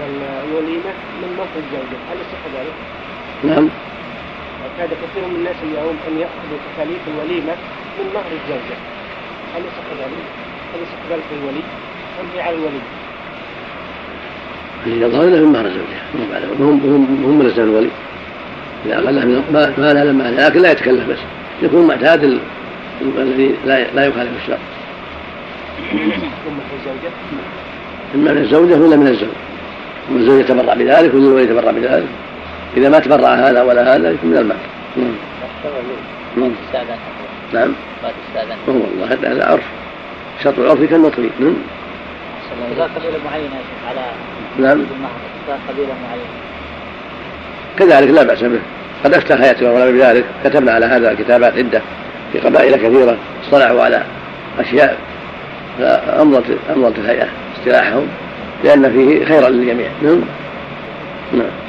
والوليمه من موقع الزوجه، هل يصح ذلك؟ نعم. اعتاد كثير من الناس اليوم أن يأخذوا تكاليف الوليمة من مهر الزوجه. هل يصح ذلك؟ هل يصح ذلك للولي؟ ام هي على الولي؟ اللي يظهر له من مهر الزوجه هم هم هم ملزم الولي إذا اخذ من ما لا لما لكن لا يتكلف بس يكون معتاد الذي لا لا يخالف الشرع. إما من الزوجة ولا من الزوج والزوج يتبرع بذلك والولي يتبرع بذلك إذا ما تبرع هذا ولا هذا يكون من المال. نعم نعم. هو والله هذا عرف. شرط العرف كالمطلي نعم إذا قبيلة معينة على نعم. قبيلة معينة. كذلك لا بأس به. قد أفتى حياته ولا بذلك. كتبنا على هذا كتابات عدة في قبائل كثيرة. اصطلحوا على أشياء فأمضت أمضت الهيئة اصطلاحهم لأن فيه خيرا للجميع. نعم نعم.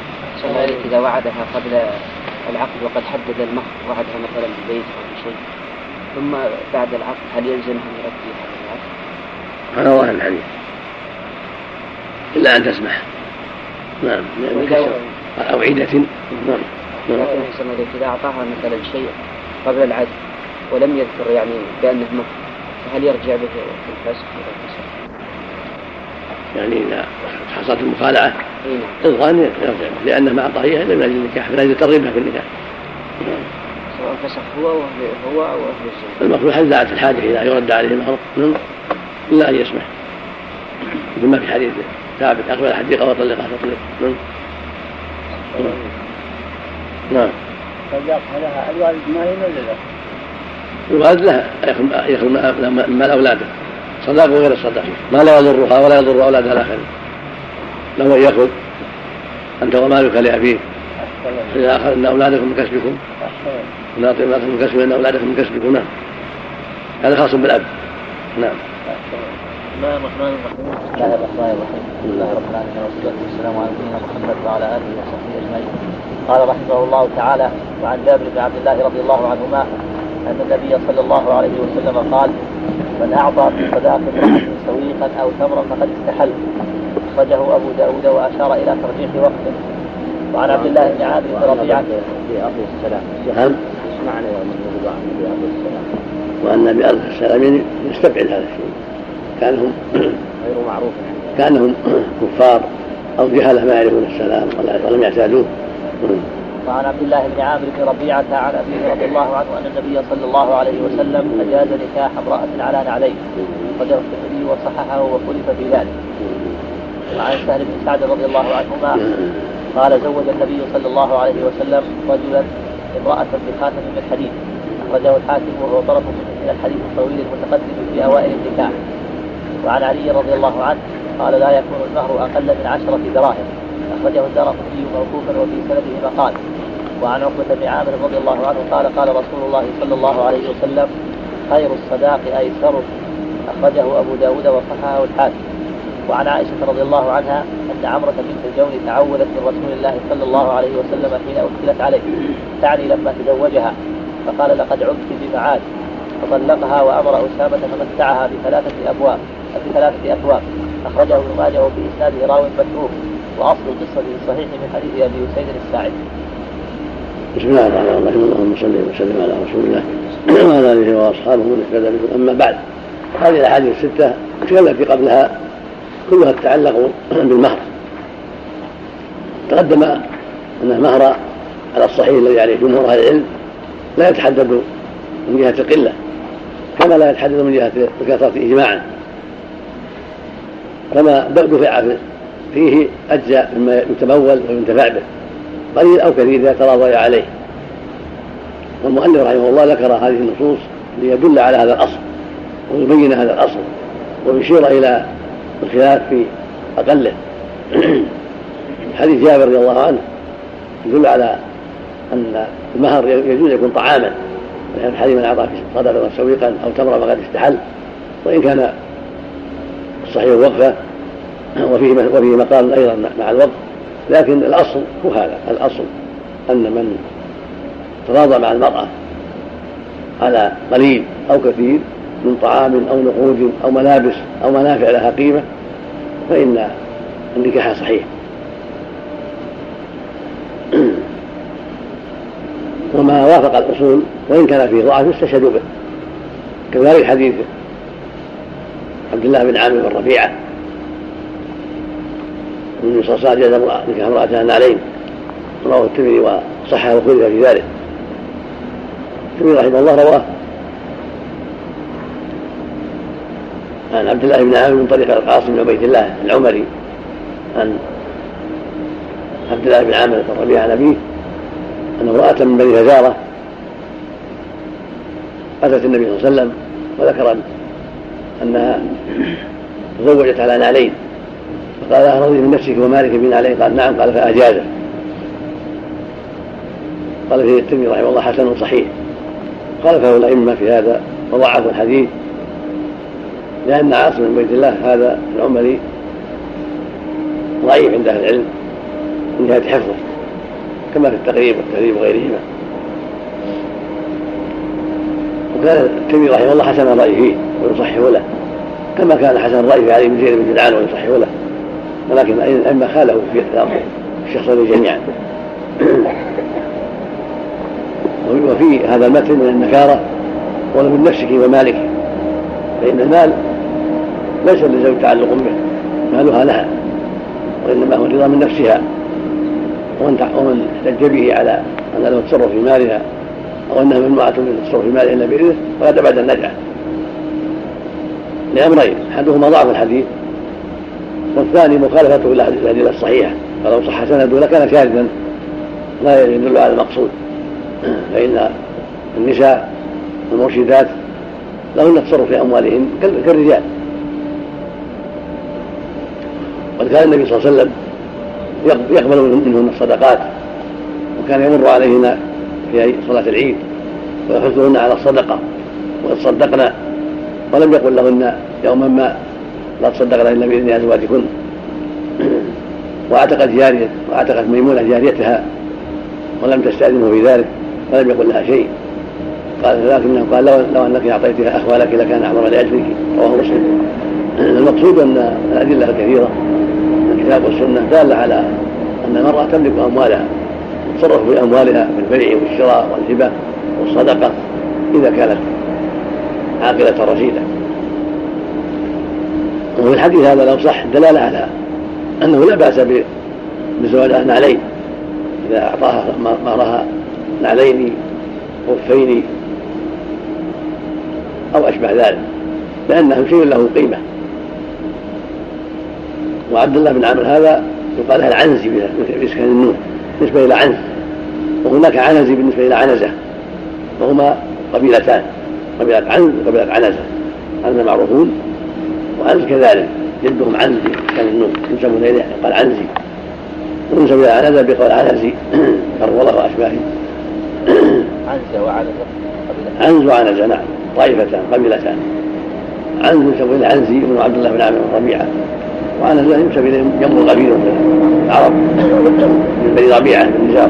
إذا وعدها قبل العقد وقد حدد المهر وعدها مثلا ببيت أو بشيء. ثم بعد العقد هل يلزمها أن يؤدي هذا العقد؟ على ظاهر الحديث. إلا أن تسمح. نعم. أو عيدة. نعم. نعم. إذا أعطاها مثلا شيء قبل العقد ولم يذكر يعني بأنه مهر فهل يرجع به في الفسخ يعني إذا حصلت المخالعة. الغان يرجع لأنه إياها إلا من أجل النكاح من أجل ترغيبها في النكاح. سواء فسخ هو هو أو أهل الزوج المقصود هل دعت الحاجة إذا يرد عليه المهر إلا أن يسمح. مثل ما في حديث ثابت أقبل الحديقة وطلقها فطلق نعم. لها الوالد ما ولا لا؟ الوالد له ياخذ مال أولاده. صداق وغير الصداق ما لا يضرها ولا يضر اولادها الآخرين. له أن يأخذ. أنت ومالك لأبيك. إذا اخذنا أولادكم من كسبكم. ونعطي اولادكم من كسبكم إن أولادكم من كسبكم. نعم. هذا خاص بالأب. نعم. بسم الله الرحمن الرحيم. بسم الله الرحمن الرحيم. الحمد لله رب العالمين والصلاة والسلام على نبينا محمد وعلى آله وصحبه أجمعين. قال رحمه الله تعالى وعن جابر بن عبد الله رضي الله عنهما أن النبي صلى الله عليه وسلم قال من أعطى في صداق امرأة سويقا أو تمرا فقد استحل. أخرجه أبو داود وأشار إلى ترجيح وقته. وعن عبد الله بن عامر بن ربيعة. في أرض السلام. نعم. من في أرض السلام. وأن بأرض السلام يستبعد هذا الشيء. كأنهم غير معروف كأنهم كفار أو جهلة ما يعرفون السلام ولم يعتادوه. وعن عبد الله بن عامر بن ربيعة عن أبيه رضي الله عنه أن النبي صلى الله عليه وسلم أجاز نكاح امرأة على نعلين قدر الترمذي وصححه وخلف في ذلك. وعن سهل بن سعد رضي الله عنهما قال زوج النبي صلى الله عليه وسلم رجلا امرأة بخاتم من حديد أخرجه الحاكم وهو طرف من الحديث الطويل المتقدم في أوائل النكاح. وعن علي رضي الله عنه قال لا يكون المهر أقل من عشرة دراهم. أخرجه الدار موقوفا وفي سنده مقال. وعن عقبة بن عامر رضي الله عنه قال قال رسول الله صلى الله عليه وسلم خير الصداق أيسره أخرجه أبو داود وصححه الحاكم. وعن عائشة رضي الله عنها أن عمرة بنت الجون تعودت من رسول الله صلى الله عليه وسلم حين أدخلت عليه تعني لما تزوجها فقال لقد عدت بمعاد فطلقها وأمر أسامة فمتعها بثلاثة أبواب بثلاثة أثواب أخرجه ابن ماجه وفي إسناده راو متروك وأصل القصة صحيح من حديث أبي أسيد الساعدي. بسم الله الرحمن الرحيم اللهم صل وسلم على رسول الله وعلى آله وأصحابه من اهتدى بكم أما بعد هذه الأحاديث الستة التي قبلها كلها تتعلق بالمهر. تقدم أن المهر على الصحيح الذي عليه جمهور أهل العلم لا يتحدد من جهة القلة كما لا يتحدد من جهة الكثرة اجماعا. كما دفع فيه أجزاء مما يتمول وينتفع به. قليل أو كثير إذا تراضي عليه. والمؤلف رحمه الله ذكر هذه النصوص ليدل على هذا الأصل ويبين هذا الأصل ويشير إلى الخلاف في أقله. (clears throat) حديث جابر رضي الله عنه يدل على أن المهر يجوز يكون طعاما يعني حديث من أعطى صدقة سويقا أو تمرا فقد استحل وإن كان الصحيح وقفة وفيه وفيه مقال أيضا مع الوقف. لكن الأصل هو هذا الأصل أن من تراضى مع المرأة على قليل أو كثير من طعام أو نقود أو ملابس أو منافع لها قيمة فإن النكاح صحيح. (clears throat) وما وافق الأصول وإن كان فيه ضعف استشهدوا به كذلك حديث عبد الله بن عامر بن ربيعة النبي صلى الله عليه وسلم نكاح امرأته النعلين رواه الترمذي وصححه وخلف في ذلك. الترمذي رحمه الله رواه عن عبد الله بن عامر من طريق القاسم بن عبيد الله العمري عن عبد الله بن عامر بن ربيعه عن أبيه ان امراه من بني فزاره أتت النبي صلى الله عليه وسلم وذكر أنها تزوجت على نعلين. لها رضي من نفسك ومالك بنعلين قال نعم. قال فأجازه. قال فيه الترمذي رحمه الله حسن صحيح. قال فهو الأئمة في هذا وضعفوا الحديث. لأن عاصم بن بيت الله هذا العمري ضعيف عند أهل العلم من جهة حفظه كما في التقريب والتهذيب وغيرهما. وكان الترمذي رحمه الله حسن الرأي فيه ويصحح له كما كان حسن الرأي في علي بن زيد بن جدعان ويصحح له. ولكن الأئمة خالفوا في الشخصين جميعا. وفي هذا المتن من النكارة ولمن نفسك ومالك. فإن المال ليس للزوج تعلق به مالها لها وإنما هو رضا من نفسها. ومن ومن احتج به على أن له تصرف في مالها أو أنها ممنوعة من التصرف في مالها إلا بإذنه فهذا بعد النجعة لأمرين أحدهما ضعف الحديث والثاني مخالفته للأدلة الصحيحة. فلو صح سنده لكان شاذا لا يدل على المقصود. فإن النساء المرشدات لهن التصرف في أموالهن كالرجال. وقد كان النبي صلى الله عليه وسلم يقبل منهن الصدقات. وكان يمر عليهن في صلاة العيد. ويحثهن على الصدقة. ويتصدقن ولم يقل لهن يوما ما لا تصدقن إلا بإذن أزواجكن. وأعتقت جارية وأعتقت ميمونة جاريتها ولم تستأذنه في ذلك ولم يقل لها شيء. قال لكنه قال لو, لو أنك اعطيتها أخوالك لكان اعظم لأجلك رواه مسلم. المقصود أن الأدلة الكثيرة الكتاب والسنة دالة على أن المرأة تملك أموالها تتصرف في اموالها في البيع والشراء والهبة والصدقة إذا كانت عاقلة رشيدة. وفي الحديث هذا لو صح دلاله على أنه لا بأس بزواجها نعلين إذا أعطاها مهرها نعلين خفين أو أشبه ذلك لأنه شيء له قيمة. وعبد الله بن عامر هذا يقال له العنزي بإسكان النون بالنسبة إلى عنز. وهناك عنزي بالنسبة إلى عنزة. وهما قبيلتان قبيلة عنز وقبيلة عنزة. هذا معروفون. وعنز كذلك. جدهم عنز بإسكان النون ينسبون إليه يقال عنزي وينسب إلى عنزة بقول عنزي كرولة (coughs) وأشباهه عنزة (coughs) وعنزة عنز وعنزة نعم. طائفتان قبيلتان. عنز ينسب إلى عنزي بن عبد الله بن عامر بن ربيعة. وعنز ينسب اليه جنب القبيله من العرب. من بني ربيعة بن نزار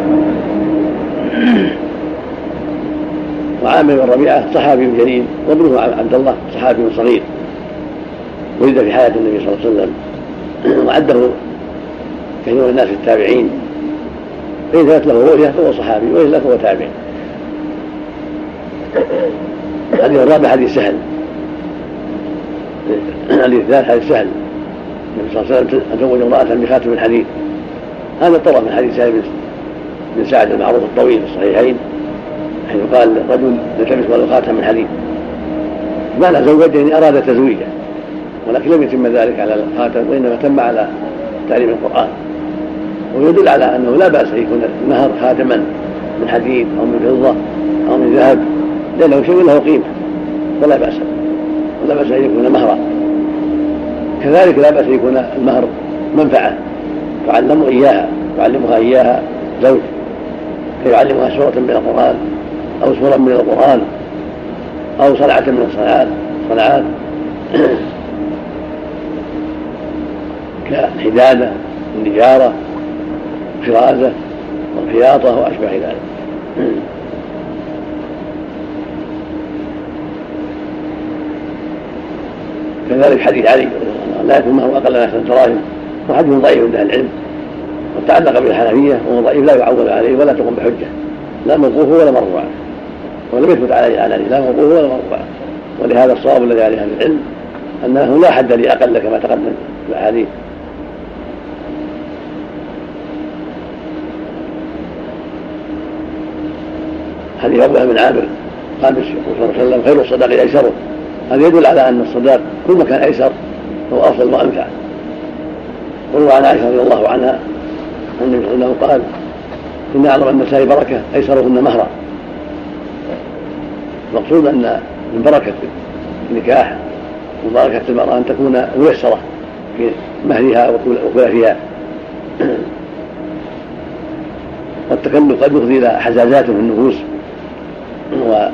(coughs) وعامر بن ربيعة صحابي جليل. وابنه عبد الله صحابي صغير. ولد في حياه النبي صلى الله عليه وسلم. (clears throat) وعده كثير من الناس التابعين. فإن كانت له رؤية فهو صحابي وإلا فهو تابع. الحديث الرابع حديث سهل. (clears throat) الحديث الثالث حديث سهل. النبي صلى الله عليه وسلم تزوج امرأة بخاتم الحديث. هذا طرف من حديث سهل بن سعد المعروف الطويل في الصحيحين حيث قال رجل يلتمس ولو خاتم من حديد معنى زوجني أراد تزويجه؟ ولكن لم يتم ذلك على الخاتم وإنما تم على تعليم القرآن. ويدل على أنه لا بأس أن يكون المهر خاتما من حديد أو من فضة أو من ذهب لأنه شيء له قيمة فلا بأس ولا بأس أن يكون مهرا. كذلك لا بأس أن يكون المهر منفعة تعلم إياها يعلمها إياها زوج فيعلمها سورة من القرآن أو سورة من القرآن أو صنعه من الصنعات صنعات (clears throat) كالحداده والنجاره والفرازه والخياطه واشبه ذلك. كذلك حديث علي لا يكون معه أقل من عشرة دراهم وحديث ضعيف عند أهل العلم وتعلق بالحنفية وهو ضعيف لا يعول عليه ولا تقوم بحجة لا موقوف ولا مرفوع ولم يثبت عليه على لا موقوف ولا مرفوع ولهذا الصواب الذي عليه أهل العلم أنه لا حد لأقل كما تقدم في الأحاديث. حديث عقبه بن عامر. قال صلى الله عليه وسلم خير الصداق ايسره هذا يدل على أن الصداق كل ما كان أيسر هو افضل وانفع وروى عن عائشة رضي الله عنها أن النبي صلى الله عليه وسلم قال إن أعظم النساء بركة أيسرهن مهرا المقصود أن من بركه النكاح وبركه المرأة أن تكون ميسرة في مهرها وكلفها (clears throat) والتكلف قد يفضي إلى حزازات في النفوس. وبغضاء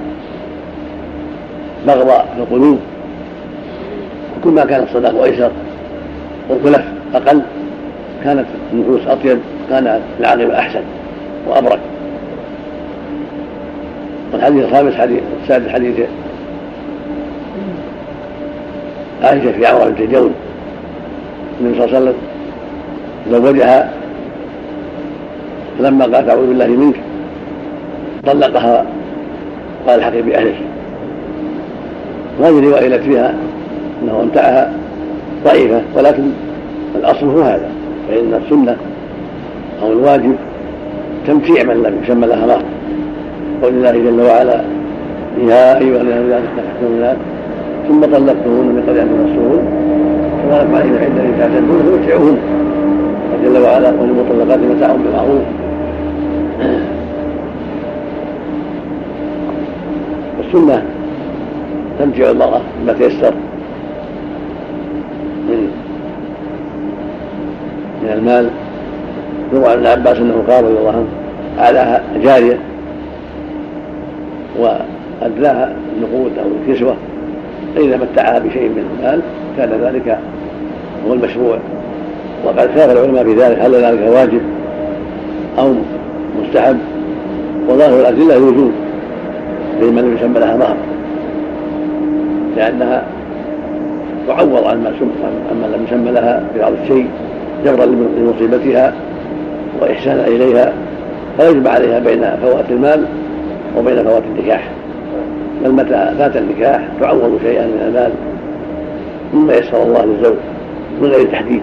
في القلوب. كل ما كان الصداق أيسر والخلف أقل كانت النفوس أطيب كان العاقبه أحسن وأبرك. والحديث الخامس حديث السادس حديث عائشة في عمرة بنت جون. النبي صلى الله عليه وسلم زوجها فلما قالت أعوذ بالله منك طلقها قال الحقي باهلك وهذه الروايه التي فيها أنه أمتعها ضعيفة ولكن الأصل هو هذا فإن السنة أو الواجب تمتيع من لم يسمى لها مهر قول الله جل وعلا يا أيها الذين آمنوا اذا ثم طلقتموهن من قبل أن تمسوهن. فما لكم عليهن عده تعتدون فمتعوهن جل وعلا وللمطلقات متاع بالمعروف. السنة. تمتع المرأة بما تيسر. من من المال. يروى عن ابن عباس أنه قال رضي الله عنه أعلاها جارية. وأدلاها النقود أو الكسوه فإذا متعها بشيء من المال كان ذلك هو المشروع. وقد خاف العلماء في ذلك هل ذلك واجب أو مستحب؟ وظاهر الادله الوجوب لمن لم يسمى لها مهر. لأنها تعوض عن ما عما لم يسمى لها ببعض الشيء جبرا لمصيبتها وإحسانا إليها فيجب عليها بين فوات المال وبين فوات النكاح. بل متى فات النكاح تعوض شيئا من المال مما يسر الله للزوج من غير تحديد.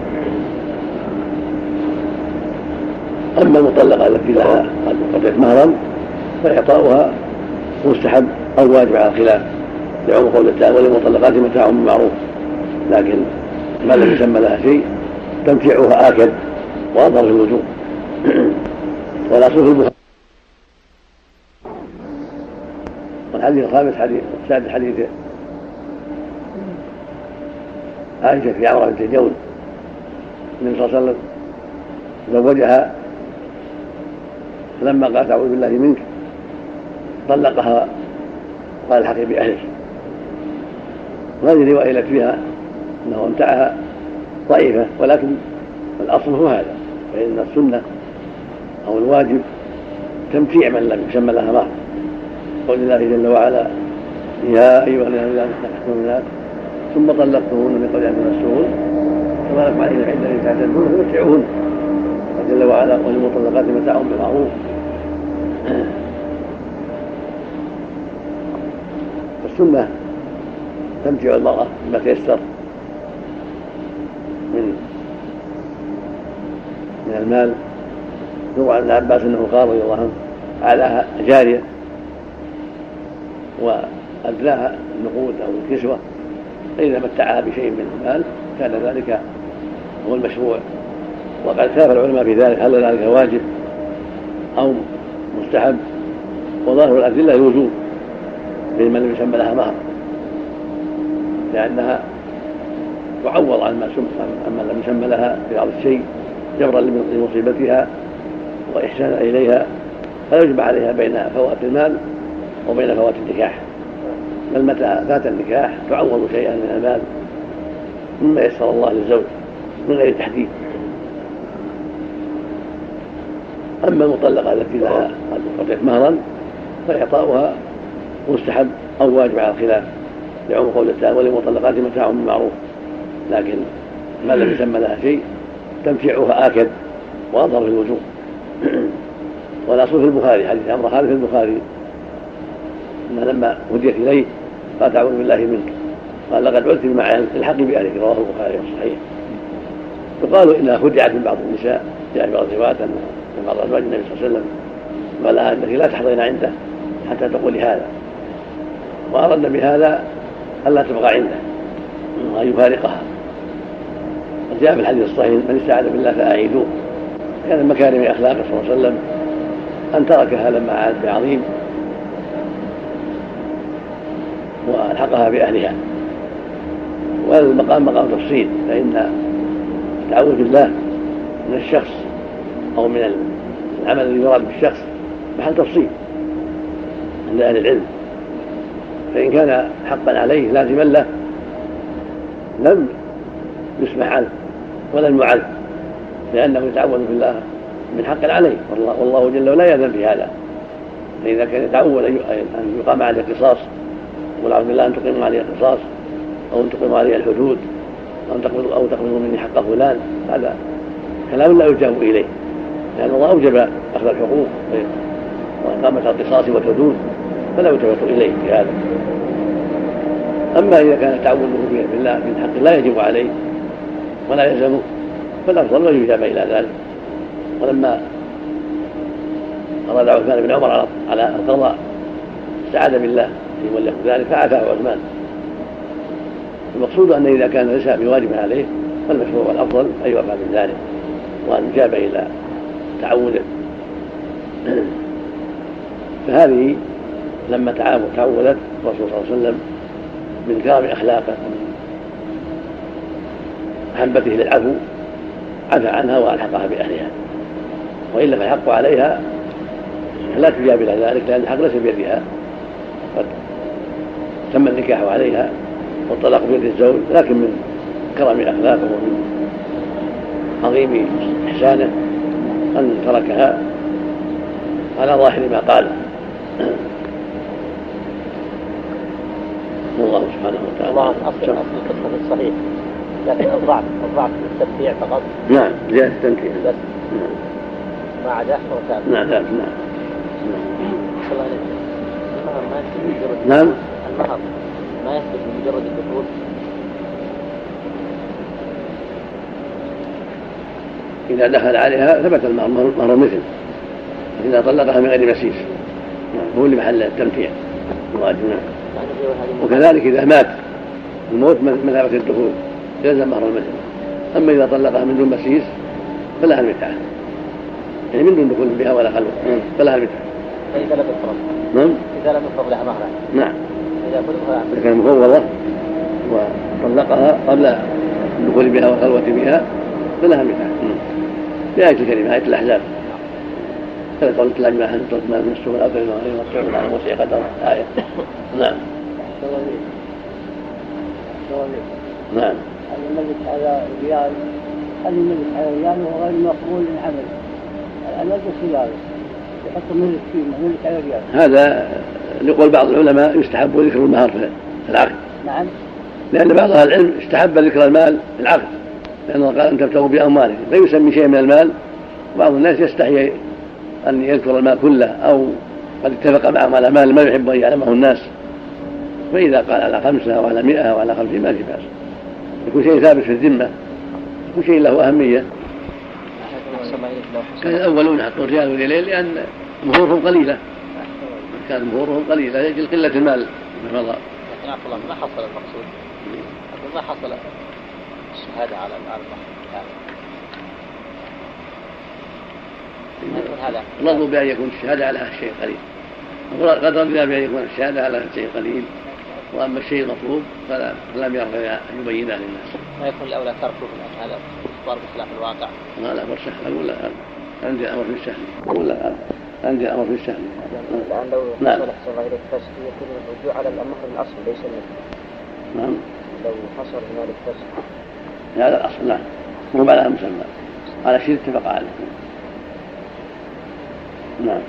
أما المطلقة التي لها قد مهرا فإعطاؤها مستحب أو واجب على الخلاف لعموم قول تعالى وللمطلقات متاع بالمعروف لكن ما لم يسمى لها شيء تمتيعها آكد وأظهر في الوجوب والاصل في البخاري. والحديث الخامس حديث السادس حديث عائشة في عمرة بنت جون النبي صلى الله عليه وسلم زوجها فلما قالت أعوذ بالله منك طلقها قال الحقي بأهلك وهذه الرواية التي فيها أنه أمتعها ضعيفة ولكن الأصل هو هذا فإن السنة أو الواجب تمتيع من لم يسمى لها مهر قول الله جل وعلا يا أيها الذين آمنوا ثم طلقتموهن من قبل أن تمسوهن فما لكم عليهن عدة تعتدون فمتعوهن. قال جل وعلا وللمطلقات متاع بالمعروف. السنة. تمتع المرأة بما تيسر. من من المال. يروى عن ابن عباس إنه قال رضي الله عنه أعلاها جارية. وأدلاها النقود أو الكسوة. فإذا متعها بشيء من المال كان ذلك هو المشروع. وقد اختلف العلماء في ذلك هل ذلك واجب أو مستحب؟ وظاهر الأدلة الوجوب لم يسمى لها مهر لأنها تعوض عن ما عما لم يسمى لها بعض الشيء جبرا لمصيبتها وإحسانا إليها فلا يجمع عليها بين فوات المال وبين فوات النكاح. بل متى فات النكاح تعوض شيئا من المال مما يسر الله للزوج من غير تحديد. أما المطلقة التي لها قد مهرا فإعطاؤها مستحب أو واجب على الخلاف لعموم قول تعالى وللمطلقات متاع بالمعروف. لكن ما لم يسمى لها شيء تمتيعها آكد وأظهر في الوجوب (clears throat) والأصل في البخاري حديث عمرو خالد في البخاري. أنها لما هديت إليه قال أعوذ بالله منك. قال لقد عدت بمعنى الحق بأهلك. رواه البخاري في الصحيح. يقال إنها خدعت من بعض النساء جاء بعض الروايات أن بعض أزواج النبي صلى الله عليه وسلم قال لها أنك لا تحضرين عنده حتى تقولي هذا. وأردنا بهذا ألا تبقى عنده وأن يفارقها. جاء في الحديث الصحيح من استعاذ بالله فأعيدوه. كان من مكارم أخلاقه صلى الله عليه وسلم أن تركها لما عاد بعظيم وألحقها بأهلها. وهذا المقام مقام تفصيل فإن التعوذ بالله من الشخص أو من العمل الذي يراد بالشخص محل تفصيل عند أهل العلم. فإن كان حقا عليه لازما له لم يسمح عنه ولم يعذ لأنه يتعوذ بالله من حق عليه. والله, والله جل وعلا يأذن في هذا. فإذا كان يتعود أن يقام عليه قصاص يقول أعوذ بالله أن تقيموا علي القصاص أو أن تقيموا علي الحدود أو أن تقبضوا أو تقبضوا مني حق فلان هذا كلام لا يجاب إليه لأن الله أوجب أخذ الحقوق وإقامة القصاص والحدود. فلا يلتفت إليه في هذا. أما إذا كان تعوذه بالله من حق لا يجب عليه ولا يلزمه فالأفضل أن يجاب إلى ذلك. ولما أراد عثمان بن عمر على القضاء استعاذ بالله يولي له ذلك فعفاه عثمان. المقصود أن إذا كان ليس بواجب عليه فالمشروع والافضل أن يوفى من ذلك وأن يجاب إلى تعوده (clears throat) فهذه لما تعودت الرسول صلى الله عليه وسلم من كرم أخلاقه. محبته للعفو عفى عنها وألحقها بأهلها. والا فالحق عليها لا تجاب إلى ذلك لأن الحق ليس بيدها. قد تم النكاح عليها والطلاق بيد الزوج لكن من كرم أخلاقه ومن عظيم إحسانه أن تركها على ظاهر ما قال. والله سبحانه وتعالى. الله اصل اصل القصة في الصحيح. لكن (laughs) الضعف الضعف في التمتيع فقط. نعم زيادة التمتيع بس. نعم. ما عداه فهو ثابت نعم ثابت نعم. الله عليك. المهر ما يثبت بمجرد نعم. المهر ما يثبت بمجرد الدخول. إذا دخل عليها ثبت المهر مهر المثل إذا طلقها من غير مسيس. نعم هو اللي محل التمتيع الواجب نعم. وكذلك إذا مات الموت مثابة الدخول يلزم مهر المثل أما إذا طلقها من دون مسيس فلها المتعة. يعني من دون دخول بها ولا خلوة فلها المتعة. فإذا لم يفرض. نعم؟ إذا لم يفرض لها مهرا نعم. إذا إذا كانت مفوضة وطلقها قبل الدخول بها والخلوة بها فلها متعة بآية الكريمة آية الأحزاب. قول الله ما أنتم ما من السوء الأبد وغير مطلوب على موسى قدر آية نعم. نعم. هل الملك على ريال هل الملك على ريال وهو غير مقبول من عمل العمل بخياره يحط ملك فيه ملك على ريال هذا لقول بعض العلماء يستحب ذكر المهر في العقد. نعم. لأن بعض أهل العلم استحب ذكر المال في العقد. لأنه قال أن تبتغوا بأموالكم فيسمي شيء من المال. بعض الناس يستحي أن يذكر المال كله أو قد اتفق معهم على مال ما يحب أن يعلمه الناس. فإذا قال على خمسة أو على مئة أو على خمسين ما في بأس. يكون شيء ثابت في الذمة. يكون شيء له أهمية. الله كان الأولون يحطون ريال وريالين لأن مهورهم قليلة. كان مهورهم قليلة. لأجل قلة المال. ما مضى لكن عفوا الله. ما حصل المقصود؟ ما حصل الشهادة على على المهر يعني هذا رضوا بأن يكون الشهادة على شيء قليل قد رضي بأن يكون الشهادة على شيء قليل وأما الشيء المطلوب فلا لم يرضى أن يبينه للناس. ما يكون الأولى تركه هذا أخبار بخلاف الواقع. لا لا أمر سهل أقول لا عندي أمر في السهل أقول لا عندي أمر في السهل. الان لو نعم. حصل احسن غير الفسخ يكون الرجوع على الأمر الأصل ليس نعم. لو حصل هنالك فسخ. هذا الأصل نعم. مو على مسمى. على شيء اتفق عليه. نعم.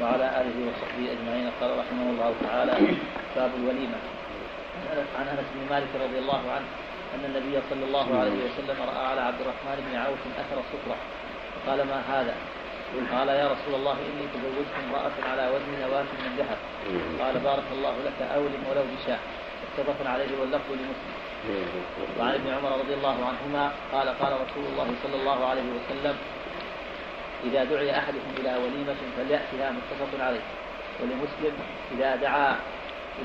وعلى آله وصحبه أجمعين قال رحمه الله تعالى باب الوليمة. عن أنس بن مالك رضي الله عنه أن النبي صلى الله عليه وسلم رأى على عبد الرحمن بن عوف أثر السطره فقال ما هذا؟ قال يا رسول الله إني تزوجت امرأة على وزن نواة من ذهب. قال بارك الله لك أولم ولو بشاء متفق عليه واللفظ لمسلم. وعن ابن عمر رضي الله عنهما قال قال رسول الله صلى الله عليه وسلم إذا دعي أحدكم إلى وليمة فليأتها متفق عليه ولمسلم إذا دعا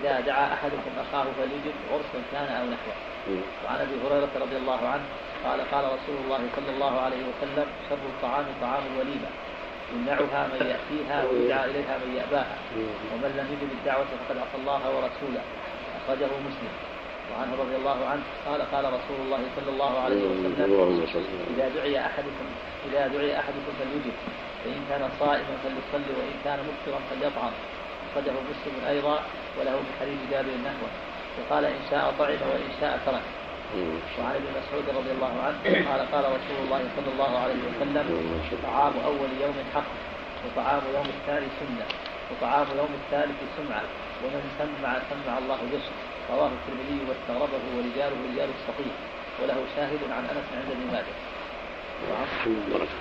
إذا دعا أحدكم أخاه فليجب عرسا كان أو نحوه. وعن أبي هريرة رضي الله عنه قال قال رسول الله صلى الله عليه وسلم شر الطعام طعام الوليمة يمنعها من يأتيها ويدعى إليها من يأباها ومن لم يجب الدعوة فقد عصى الله ورسوله. أخرجه مسلم. وعنه رضي الله عنه قال قال رسول الله صلى الله عليه وسلم إذا دعي أحدكم إذا دعي أحدكم فليجب فإن كان صائما فليصلي وإن كان مفطرا فليطعم. أخرجه مسلم أيضا وله من حديث جابر نحوه وقال إن شاء طعم وإن شاء ترك. وعن ابن مسعود رضي الله عنه قال قال رسول الله صلى الله عليه وسلم طعام أول يوم حق وطعام يوم الثاني سنة وطعام يوم الثالث سمعة ومن سمع سمع الله به رواه الترمذي واستغربه ورجاله رجال الصحيح وله شاهد عن أنس عند ابن ماجه.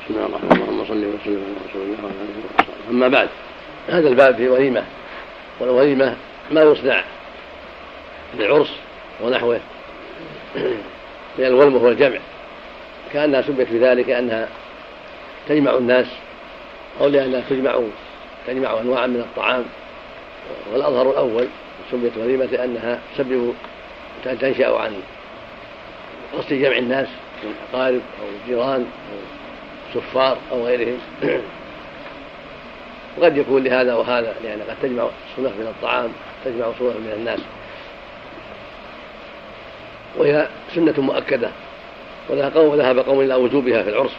بسم الله اللهم صل وسلم على رسول الله وعلى اله وصحبه أما بعد هذا الباب في وليمه والوليمه ما يصنع للعرس ونحوه من الولم وهو الجمع كأنها سميت بذلك أنها تجمع الناس أو لأنها تجمع تجمع انواعا من الطعام والأظهر الأول سميت وليمه لأنها تسبب تنشأ عن قصد جمع الناس من اقارب أو جيران أو سفار أو غيرهم. (clears throat) وقد يكون لهذا وهذا لأن قد تجمع صنف من الطعام تجمع صنف من الناس. وهي سنة مؤكدة ولها قوم وذهب قوم إلى وجوبها في العرس.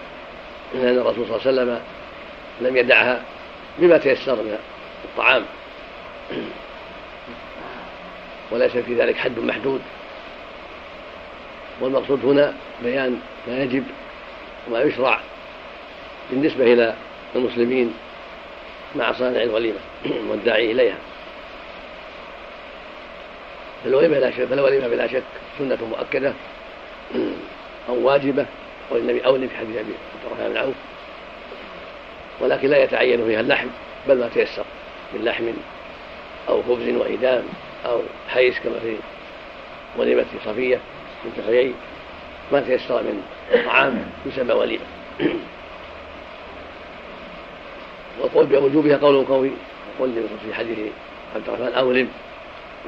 لأن الرسول صلى الله عليه وسلم لم يدعها بما تيسر من الطعام. (clears throat) وليس في ذلك حد محدود. والمقصود هنا بيان ما يجب وما يشرع بالنسبة إلى المسلمين مع صانع الوليمة (clears throat) والداعي إليها. فالوليمة لا شك فالوليمة بلا شك سنة مؤكدة (clears throat) أو واجبة والنبي أولي في حديث أبي عبد الرحمن بن عوف. ولكن لا يتعين فيها اللحم بل ما تيسر من لحم أو خبز وإدام. أو حيس كما في وليمة صفية بنت حيي ما تيسر من طعام يسمى وليمة. (clears throat) والقول بوجوبها قول قوي واللي في حديث عبد الرحمن أولم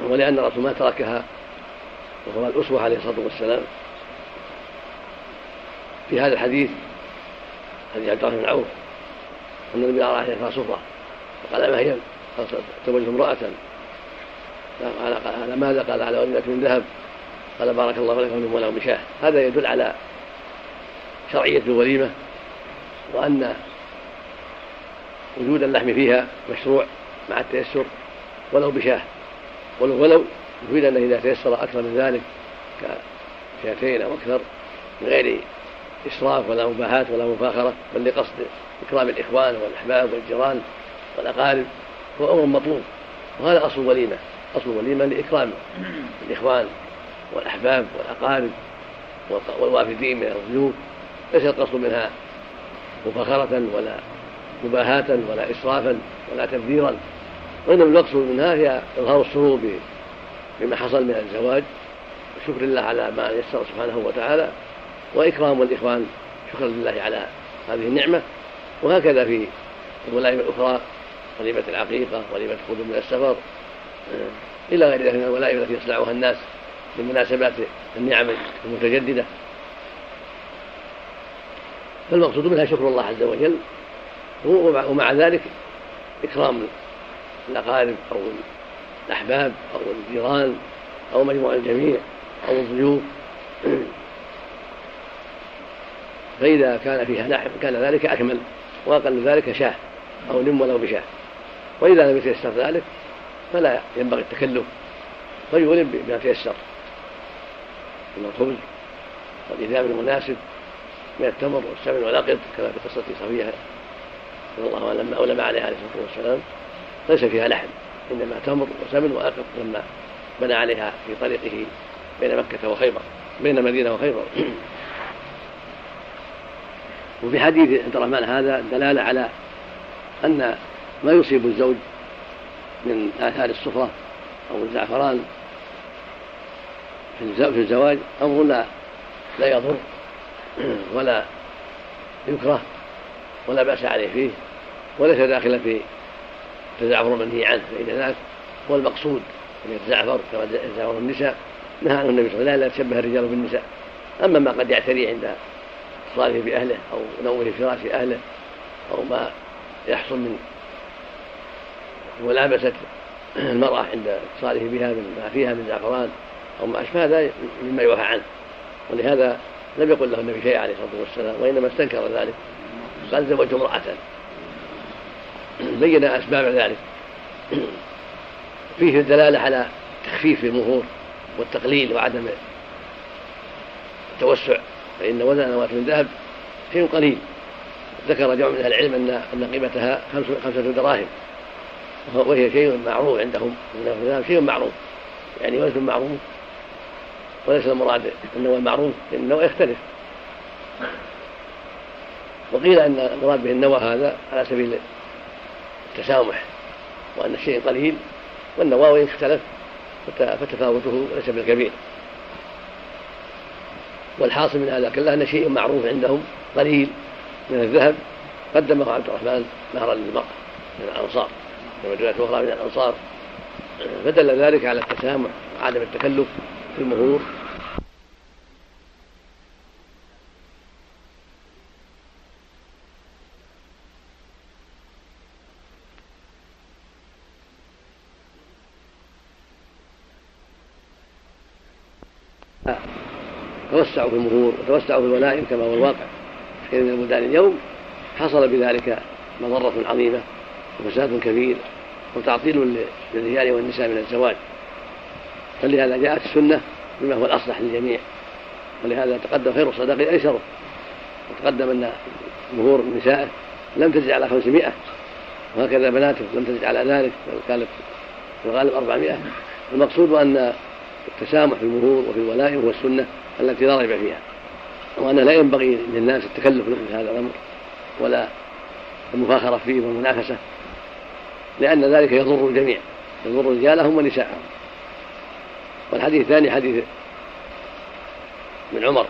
ولأن الرسول ما تركها وهو الأسوة عليه الصلاة والسلام. في هذا الحديث حديث عبد الرحمن بن عوف أن النبي أرى عليها صفرة فقال ما هي؟ تزوجت امرأة. قال على ماذا قال؟ على وليمة من ذهب قال بارك الله لكم من ولو مشاه هذا يدل على شرعية الوليمة وأن وجود اللحم فيها مشروع مع التيسر ولو بشاه ولو ولو يفيد أنه إذا تيسر أكثر من ذلك كشاتين أو أكثر من غير إسراف ولا مباهاة ولا مفاخرة بل لقصد إكرام الإخوان والأحباب والجيران والأقارب هو أمر مطلوب وهذا أصل الوليمة. أصل الوليمة لإكرام الإخوان والأحباب والأقارب والوافدين من الضيوف ليس القصد منها مفاخرة ولا مباهاة ولا إسرافا ولا تبذيرا وإنما المقصود منها هي إظهار السرور بما حصل من الزواج وشكر الله على ما يسر سبحانه وتعالى وإكرام الإخوان شكرا لله على هذه النعمة. وهكذا في الولائم الأخرى وليمة العقيقة وليمة الخروج من السفر إلى غير ذلك من الولائم التي يصنعها الناس لمناسبات النعم المتجددة. فالمقصود منها شكر الله عز وجل ومع ذلك إكرام الأقارب أو الأحباب أو الجيران أو مجموع الجميع أو الضيوف. فإذا كان فيها لحم كان ذلك أكمل وأقل ذلك شاه أو نم ولو بشاه. وإذا لم يتيسر ذلك فلا ينبغي التكلف. فيولم بما تيسر من الخبز والإذاب المناسب من التمر والسمن والأقط كما في قصة صفية رضي الله عنها لما أولم عليها عليه الصلاة والسلام. ليس فيها لحم إنما تمر وسمن وأقط لما بنى عليها في طريقه بين مكة وخيبر بين المدينة وخيبر. وفي حديث عبد الرحمن هذا دلالة على أن ما يصيب الزوج من آثار الصفرة أو الزعفران في الزواج أمر لا لا يضر (clears throat) ولا يكره ولا بأس عليه فيه وليس داخلا في تزعفر المنهي عنه فإن ذاك هو المقصود أن يتزعفر كما يتزعفر النساء. نهى عنه النبي صلى الله عليه وسلم لا يتشبه الرجال بالنساء. أما ما قد يعتري عند اتصاله بأهله أو نومه فراش أهله أو ما يحصل من ملابسة المرأة عند اتصاله بها من ما فيها من زعفران أو ما أشبه هذا مما يوحى عنه. ولهذا لم يقل له النبي شيئا عليه الصلاة والسلام وإنما استنكر ذلك. قال زوجت امرأة. (clears throat) بين أسباب ذلك. (clears throat) فيه الدلالة على تخفيف المهور والتقليل وعدم التوسع فإن وزن نواة من ذهب شيء قليل. ذكر جمع من أهل العلم أن أن قيمتها خمسة دراهم. وهي شيء معروف عندهم. شيء معروف. يعني وزن معروف. وليس المراد النوى المعروف لأن النوى يختلف. وقيل أن المراد به النوى هذا على سبيل التسامح وأن الشيء قليل والنواوي اختلف فتفاوته ليس بالكبير. والحاصل من هذا كله أن شيء معروف عندهم قليل من الذهب قدمه عبد الرحمن مهرا للمرأة من الأنصار. رواية أخرى من الأنصار فدل ذلك على التسامح وعدم التكلف في المهور. توسعوا في المهور وتوسعوا في الولائم كما هو الواقع. في كثير من البلدان اليوم حصل بذلك مضرة عظيمة. وفساد كبير وتعطيل للرجال والنساء من الزواج. فلهذا جاءت السنة بما هو الأصلح للجميع. ولهذا تقدم خير الصدقة أيسره وتقدم أن مهور النساء لم تزد على خمسمائة وهكذا بناته لم تزد على ذلك بل كانت في الغالب أربعمائة. المقصود أن التسامح في المهور وفي الولائم هو السنة التي لا ريب فيها. وأنه لا ينبغي للناس التكلف في هذا الأمر ولا المفاخرة فيه والمنافسة. لأن ذلك يضر الجميع يضر رجالهم ونساءهم. والحديث الثاني حديث من عمر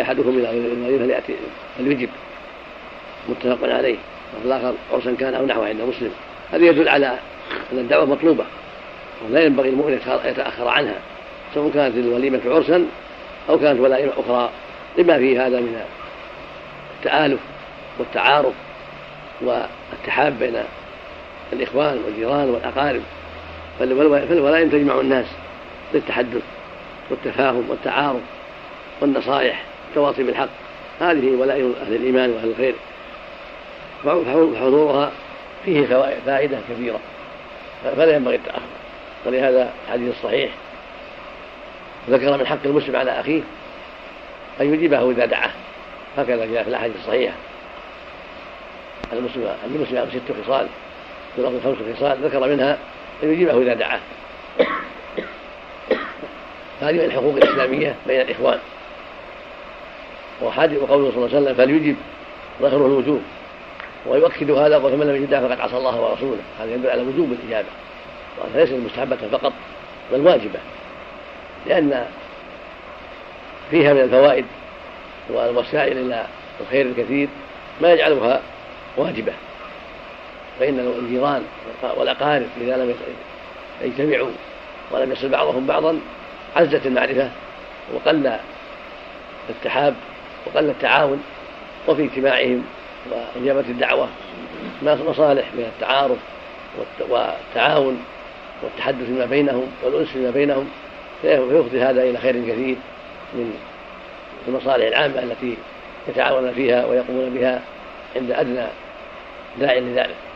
أحدكم إلى الوليمة فليأتي فليجب متفق عليه. والآخر عرسا كان أو نحوه عند مسلم. هذا يدل على أن الدعوة مطلوبة ولا ينبغي المؤمن يتأخر عنها سواء كانت الوليمة عرسا أو كانت ولائم أخرى. لما فيه هذا من التآلف والتعارف والتحاب بين الإخوان والجيران والأقارب فالولائم تجمع الناس للتحدث والتفاهم والتعارف والنصائح والتواصي بالحق. هذه ولائم أهل الإيمان وأهل الخير. فحضورها فيه فائدة كبيرة. فلا ينبغي التأخر. ولهذا الحديث الصحيح ذكر من حق المسلم على أخيه أن يجيبه إذا دعاه. هكذا جاء في الأحاديث الصحيحة. المسلم المسلم ست خصال. في الأرض خمس خصال ذكر منها أن يجيبه إذا دعاه. هذه من الحقوق الإسلامية بين الإخوان. وحديث وقوله صلى الله عليه وسلم فليجب ظهره الوجوب. ويؤكد هذا فمن لم يجدها فقد عصى الله ورسوله. هذا يدل على وجوب الإجابة. وأنها ليست مستحبة فقط بل واجبة. لأن فيها من الفوائد والوسائل إلى الخير الكثير ما يجعلها واجبة. فإن الجيران والأقارب إذا لم يجتمعوا ولم يصل بعضهم بعضا عزت المعرفة وقل الاتحاب وقل التعاون وفي اجتماعهم وإجابة الدعوة مصالح من التعارف والتعاون والتحدث فيما بينهم والأنس فيما بينهم فيفضي هذا إلى خير كثير من المصالح العامة التي يتعاونون فيها ويقومون بها عند أدنى داع لذلك.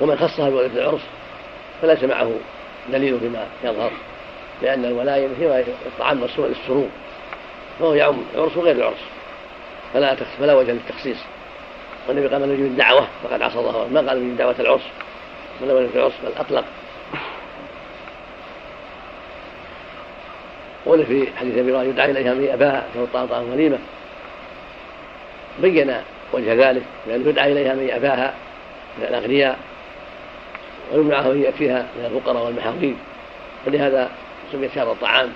ومن خصها بولد العرس فليس معه دليل فيما يظهر لأن الولائم هي الطعام للسرور فهو يعم العرس وغير العرس فلا فلا وجه للتخصيص. والنبي قال من يجيب الدعوة فقد عصى الله ما قال من دعوة العرس من وجه العرس بل أطلق قول في حديث أبي يدعى إليها من اباها فهو طعام وليمه بين وجه ذلك لأنه يدعى إليها من أباها من الأغنياء ويمنعها وهي يكفيها من الفقراء والمحاوين ولهذا سميت شهر الطعام.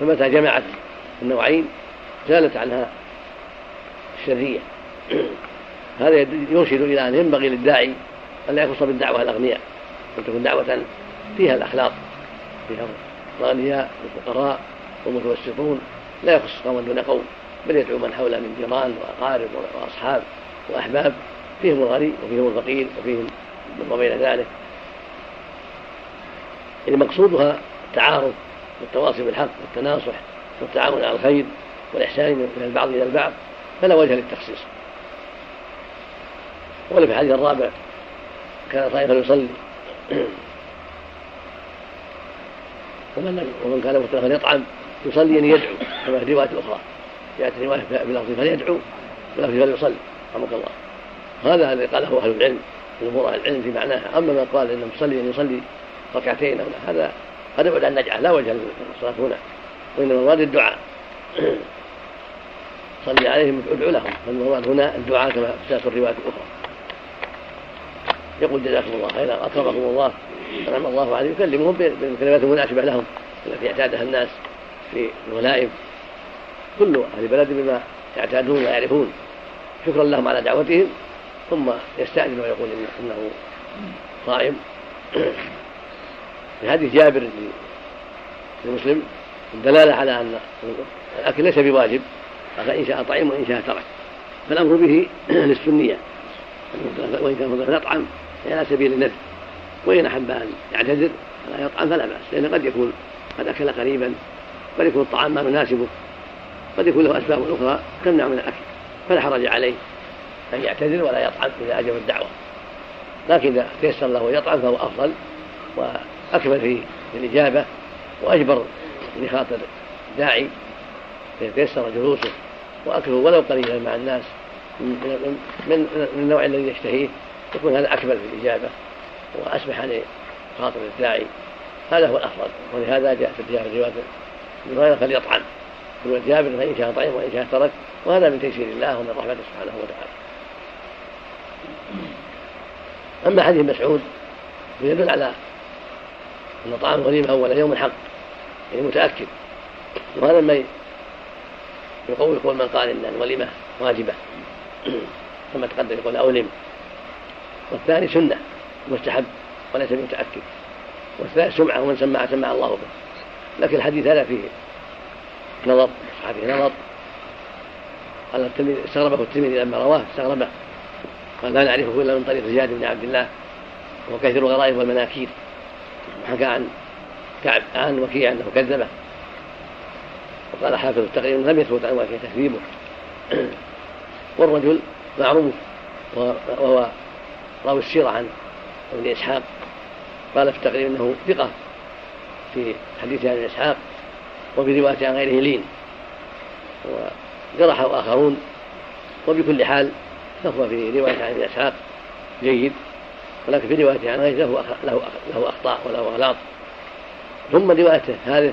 فمتى جمعت النوعين زالت عنها الشرية. (clears throat) هذا يرشد إلى أن ينبغي للداعي أن لا يخص بالدعوة الأغنياء أن تكون دعوة فيها الأخلاق فيها الأغنياء والفقراء والمتوسطون. لا يخص قوما دون قوم بل يدعو من حوله من جيران وأقارب وأصحاب وأحباب فيهم الغني وفيهم الفقير وفيهم ما بين ذلك. يعني مقصودها التعارف والتواصي بالحق والتناصح والتعاون على الخير والإحسان من البعض إلى البعض فلا وجه للتخصيص. ولا في الحديث الرابع كان طائفا يصلي. (clears throat) ومن ومن كان مختلفا يطعم يصلي ان يدعو كما في الروايه الاخرى ياتي رواية بلفظ فليدعو بلفظ فليصلي رحمك الله. هذا الذي قاله أهل العلم أهل العلم في معناها. أما من قال ان المصلي ان يصلي ركعتين لا. هذا هذا يبعد عن النجعه لا وجه للصلاة هنا. وإنما المراد الدعاء. (clears throat) صلي عليهم ادعو لهم. فالمراد هنا الدعاء كما جاءت الروايات الأخرى. يقول جزاكم الله خيرا اكرمكم الله أنعم الله عليهم يكلمهم بالكلمات المناسبة لهم التي اعتادها الناس في الولائم كل أهل بلد بما يعتادون ويعرفون شكرا لهم على دعوتهم ثم يستأذن ويقول إنه صائم. (clears throat) في حديث جابر لمسلم الدلاله على أن الأكل ليس بواجب فإن شاء طعم وإن شاء ترك. فالأمر به (clears throat) للسنية. وإن كان فضل يطعم على سبيل الندب. وإن أحب أن يعتذر فلا يطعم فلا بأس لأن قد يكون قد أكل قريبا قد يكون الطعام ما يناسبه قد يكون له أسباب أخرى تمنع من الأكل فلا حرج عليه أن يعتذر ولا يطعم إذا أجاب الدعوة. لكن إذا تيسر له يطعم فهو أفضل وأكمل في الإجابة وأجبر لخاطر الداعي فيتيسر جلوسه واكله ولو قليلا مع الناس من, من, من النوع الذي يشتهيه يكون هذا اكمل في الإجابة وأسمح لخاطر الداعي. هذا هو الأفضل ولهذا جاء في الروايه روايه فليطعم. روايه جابر فإن شاء طعم وإن شاء ترك وهذا من تيسير الله ومن رحمته سبحانه وتعالى. أما حديث مسعود فيدل على أن طعام الغنيمه اول يوم حق يعني متأكد. وهذا ما يقول يقول من قال إن الوليمة واجبة. (clears throat) كما تقدم يقول أولم. والثاني سنة مستحب وليس بمتأكد. والثالث سمعة ومن سمع سمع الله به. لكن الحديث هذا فيه نظر فيه نظر. قال التلميذ استغربه التلميذ لما رواه استغربه. قال لا نعرفه إلا من طريق زياد بن عبد الله وهو كثير الغرائب والمناكير. حكى عن كعب عن وكيع أنه كذبه. وقال حافظ التقريب لم يثبت عن وكيع تكذيبه. (clears throat) والرجل معروف وهو راوي السيرة عن ابن إسحاق. قال في التقريب أنه ثقة في حديث ابن إسحاق وفي رواية عن غيره لين. وجرحه آخرون وبكل حال فهو في رواية عن ابن إسحاق. جيد. ولكن في روايته عن غيره له له له أخطاء وله أغلاط. ثم روايته هذه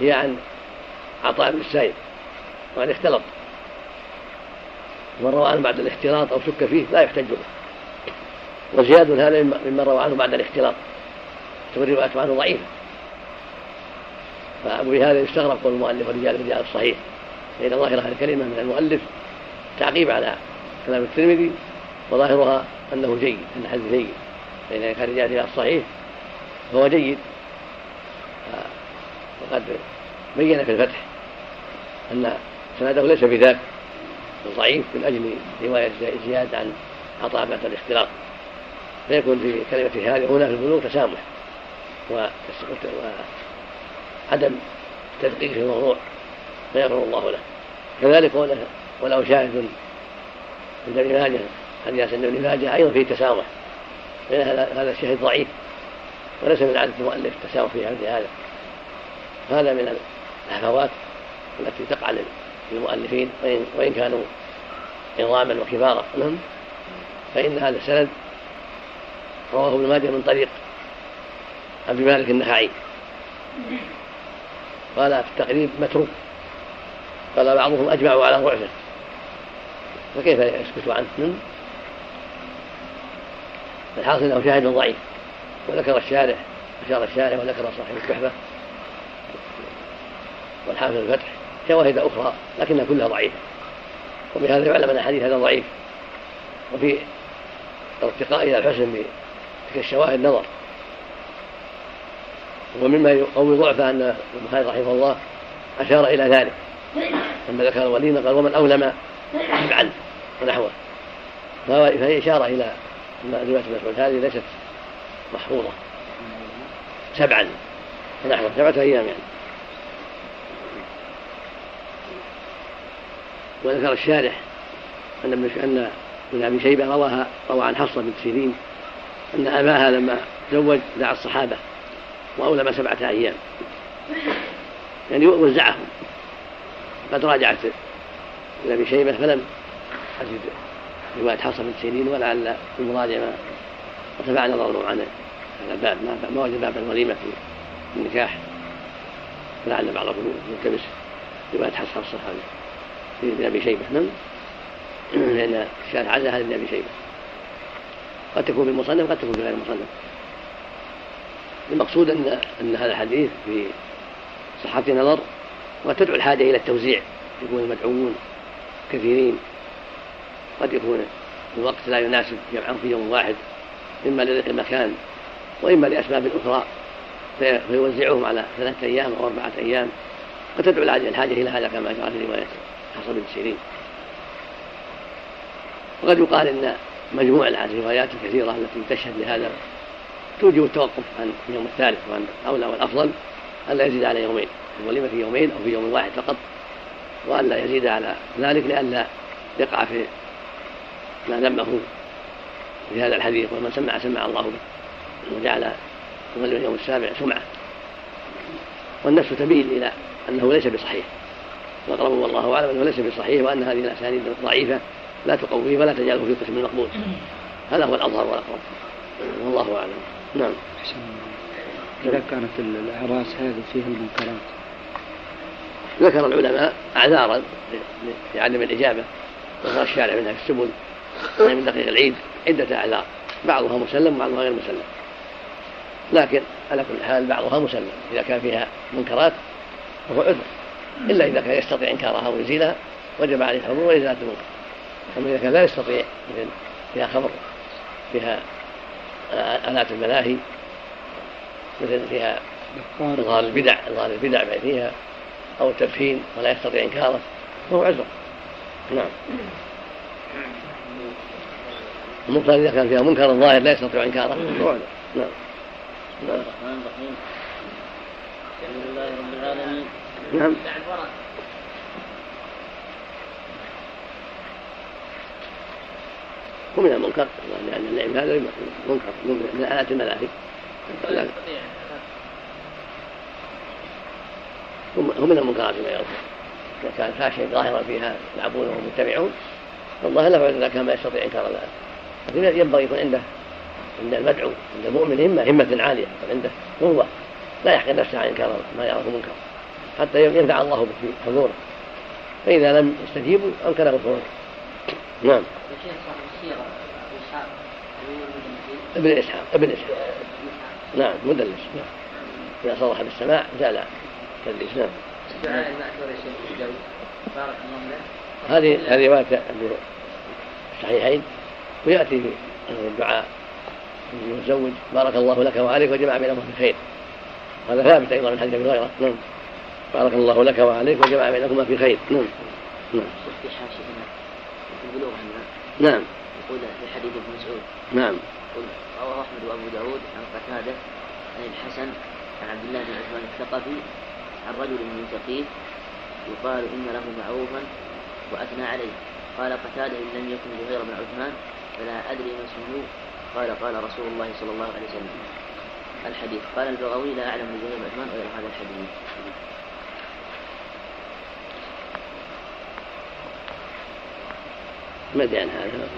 هي عن عطاء بن السائب وقد اختلط. ومن روى عنه بعد الاختلاط أو شك فيه لا يحتج به. وزياد هذا ممن روى عنه بعد الاختلاط. والرواية عنه ضعيفة. فبهذا يستغرب قول المؤلف ورجال الرجال الصحيح. فإن ظاهر هذه الكلمة من المؤلف تعقيب على كلام الترمذي وظاهرها أنه جيد أن الحديث جيد. فإن كان رجال الرجال الصحيح فهو جيد. وقد بين في الفتح أن سنده ليس بذاك ضعيف من أجل رواية زياد عن عطاء بعد الاختلاط. فيكون في كلمة هذه هنا في البلوغ تسامح وعدم تدقيق في الموضوع فيغفر الله له. كذلك ولو شاهد عند ابن ماجه حديث ابن ماجه أيضا فيه تسامح هذا الشاهد ضعيف وليس من عادة المؤلف التسامح في هذا. هذا من الهفوات التي تقع للمؤلفين. وإن كانوا عظاما وكبارا. نعم. فإن هذا السند رواه ابن ماجه من طريق أبي مالك النخعي. قال في التقريب متروك. قال بعضهم أجمعوا على ضعفه. فكيف يسكت عنه؟ نعم. الحاصل أنه شاهد ضعيف. وذكر الشارع أشار الشارع وذكر صاحب التحفه والحافظ الفتح شواهد أخرى لكنها كلها ضعيفة. وبهذا يعلم أن الحديث هذا ضعيف. وفي الارتقاء إلى الحسن بتلك الشواهد نظر. ومما يقوي ضعفه أن البخاري رحمه الله أشار إلى ذلك. لما ذكر الوليمة قال ومن أولم سبعا ونحوه. فهي إشارة إلى ان روايه مسعود هذه ليست محفوظة. سبعا. ونحوه سبعة أيام يعني. وذكر الشارح أن ابن أن ابن أبي شيبة رواها روى عن حفصة بنت سيرين أن أباها لما تزوج دعا الصحابة وأولم سبعة أيام. يعني وزعهم. قد راجعت ابن أبي شيبة فلم روايه حفصه بنت سيرين ولعل المراجع ما ارتفع نظره عن هذا الباب ما وجد باب الوليمه في النكاح. فلعل بعضكم يلتمس روايه حفصه الصحابي ابن أبي شيبة. نعم؟ (clears throat) لأن الشارع عزاها لابن أبي شيبة. قد تكون بالمصنف قد تكون بغير المصنف المقصود أن أن هذا الحديث في صحة نظر وتدعو الحاجة إلى التوزيع. يكون المدعوون كثيرين. قد يكون الوقت لا يناسب جمعهم في يوم واحد إما لضيق المكان وإما لأسباب أخرى فيوزعهم على ثلاثة أيام أو أربعة أيام فتدعو الحاجة إلى هذا كما جرى في رواية حصل بن سيرين. وقد يقال إن مجموع الروايات الكثيرة التي تشهد لهذا توجب التوقف عن اليوم الثالث وان اولى والأفضل الا يزيد على يومين الوليمه في يومين أو في يوم واحد فقط والا يزيد على ذلك لئلا يقع في ما ذمه في هذا الحديث ومن سمع سمع الله به وجعل يولي اليوم السابع سمعه والنفس تميل إلى أنه ليس بصحيح. وأقرب والله أعلم أنه ليس بصحيح وأن هذه الأسانيد ضعيفه لا تقويه ولا تجعله في قسم المقبول هذا هو الأظهر والأقرب. والله أعلم. نعم. إذا كانت الأعراس هذه فيها المنكرات. ذكر العلماء أعذارا لعدم الإجابة ذكر الشارع منها في السبل. من دقيق العيد عدة أعذار بعضها مسلم وبعضها غير مسلم. لكن على كل حال بعضها مسلم إذا كان فيها منكرات فهو عذر. إلا إذا كان يستطيع إنكارها ويزيلها وجب عليه الحضور وإزالة المنكر. أما إذا كان لا يستطيع مثل فيها خمر فيها آلات الملاهي مثل فيها إظهار البدع. إظهار البدع فيها أو التدخين ولا يستطيع إنكاره فهو عذر. نعم. المنكر إذا كان فيها منكر ظاهر لا يستطيع إنكاره. نعم. نعم. الرحمن الرحيم الحمد لله رب العالمين نعم. هو من المنكر. لأن اللعب هذا منكر من آلات الملاهي هم من المنكرات ما يظهر إذا كان فاشل ظاهرا فيها يلعبون وهم متبعون فالله لا إذا كان ما يستطيع إنكار ذلك. ينبغي يكون عنده عند المدعو عند المؤمن همة همة عالية عنده قوة. لا يحقن نفسه عن إنكار ما يراه منكر حتى ينفع الله به في حضوره. فإذا لم يستجيبوا أنكره الخروج نعم. ابن إسحاق ابن إسحاق. نعم مدلس. نعم إذا صرح بالسماع زال تدليس. نعم. هذه هذه رواية الصحيحين ويأتي في الدعاء. المتزوج بارك الله لك وعليك وجمع بينهما في خير هذا ثابت أيضا من حديث أبي هريرة. نعم. بارك الله لك وعليك وجمع بينكما في خير نعم. نعم. في البلوغ عندنا نعم. يقول في حديث ابن مسعود. نعم. يقول رواه أحمد وأبو داود عن قتادة عن الحسن عن عبد الله بن عثمان الثقفي عن رجل من ثقيف يقال إن له معروفا وأثنى عليه. قال قتادة إن لم يكن زهير بن عثمان فلا أدري ما اسمه. قال قال رسول الله صلى الله عليه وسلم. الحديث. قال البغوي لا زهير بن عثمان غير هذا الحديث. ما أدري عن هذا.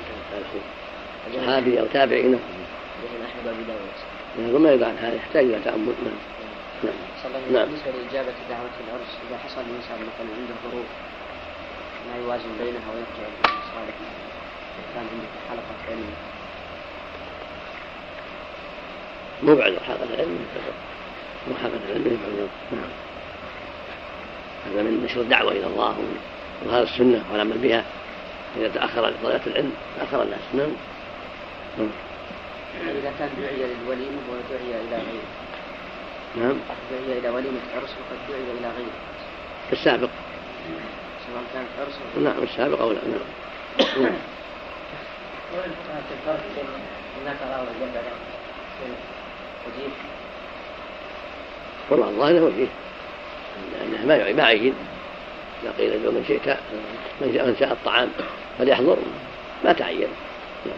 صحابي أو تابعي نعم أحمد وابو داود. ما يدري عن هذا. يحتاج إلى تامل نعم. نعم. نعم. بالنسبة لاجابه دعوة العرس إذا حصل الإنسان مثلا عنده ظروف ما يوازن بينها ويرجع للصالح كان عنده حلقة علم مو بعد حلقة العلم مو حلقة العلم يفعل نعم. هذا من نشر الدعوة إلى الله وهذا السنة والعمل بها. إذا تأخر طلبة العلم تأخر الناس نعم. إذا كان دعي للوليمه ودعي إلى غيره. نعم. دعي إلى وليمه عرس وقد دعي إلى غيره. السابق. سواء كانت عرس نعم السابق أو لا نعم. (coughs) نعم راوي والله الظاهر هو فيه لأنه ما ما عين إذا قيل له من شئت من شاء الطعام فليحضر. ما تعين. نعم.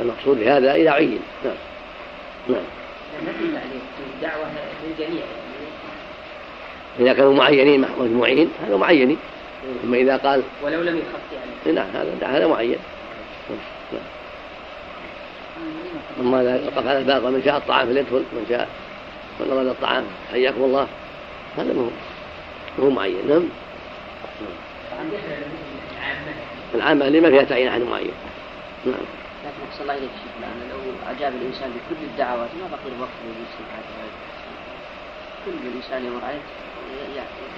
المقصود بهذا إذا عين. نعم. نعم. ما في تعليم في دعوه للجميع إذا كانوا معينين مع مجموعين هذا معينين أما إذا قال ولو لم يخف يعني نعم هذا هذا معين. أما إذا وقف على الباب ومن شاء الطعام فليدخل من شاء من أراد الطعام حياكم الله. هذا ما هو معين. نعم. العامة اللي ما فيها تعيين أحد معين. نعم. لكن أحسن الله إليك شيخ لأن لو أجاب الإنسان بكل الدعوات ما بقي له وقت للمسلم هذا كل الإنسان يمر عليه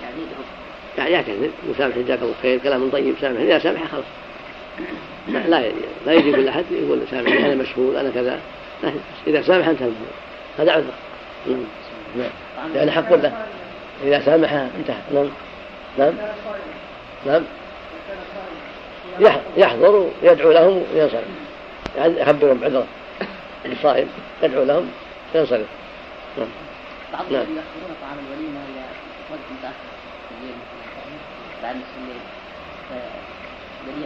يعني يدعو يعني يعتذر. وسامح جزاك الله خير كلام طيب سامح. إذا سامح خلاص. لا لا لا يجي كل أحد يقول سامح. أنا مشغول أنا كذا. إذا سامح انتهى هذا عذر. نعم. نعم يعني حق له إذا سامح انتهى. نعم. نعم. نعم. يح- يحضر ويدعو لهم وينصرف. يعني يخبرهم بعذره الصائم يدعو لهم وينصرف. نعم. بعض نعم. الذين يأخذون طعام الوليمة إلى وقت متأخر الليل مثلاً، بعد نصف الليل الذي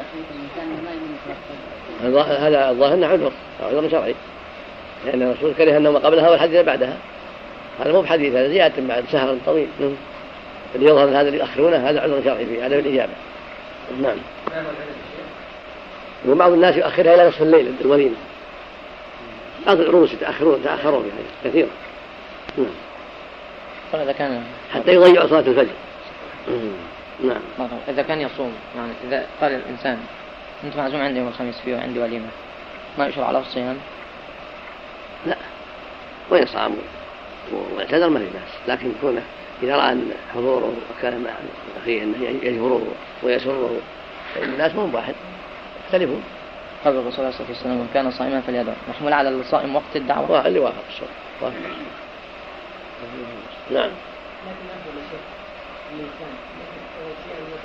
ما هذا الظاهر أنه عذر عذر شرعي. لأن الرسول كره النوم قبلها والحديث بعدها. هذا مو بحديث هذا زيادة بعد سهر طويل. نعم. اللي يظهر هذا اللي يؤخرونه هذا عذر شرعي في عدم الإجابة. نعم. وبعض الناس يؤخرها إلى نصف الليل الوليمة. بعض العروس يتأخرون يتأخرون يعني كثيرا نعم. إذا كان حتى يضيعوا صلاة الفجر. نعم. إذا كان يصوم يعني إذا قال الإنسان أنت معزوم عندي يوم الخميس فيه عندي وليمة ما يشرع له الصيام؟ لا. وإن صام واعتذر ما في بأس لكن كونه إذا رأى أن حضوره وكان مع أخيه أنه يجبره ويسره فإن الناس مو واحد يختلفون. قال الرسول عليه الصلاة والسلام من كان صائما فليدع محمول على الصائم وقت الدعوة. واحد اللي وافق الصوم وافق نعم. لكن أفضل شيء الإنسان أول شيء أن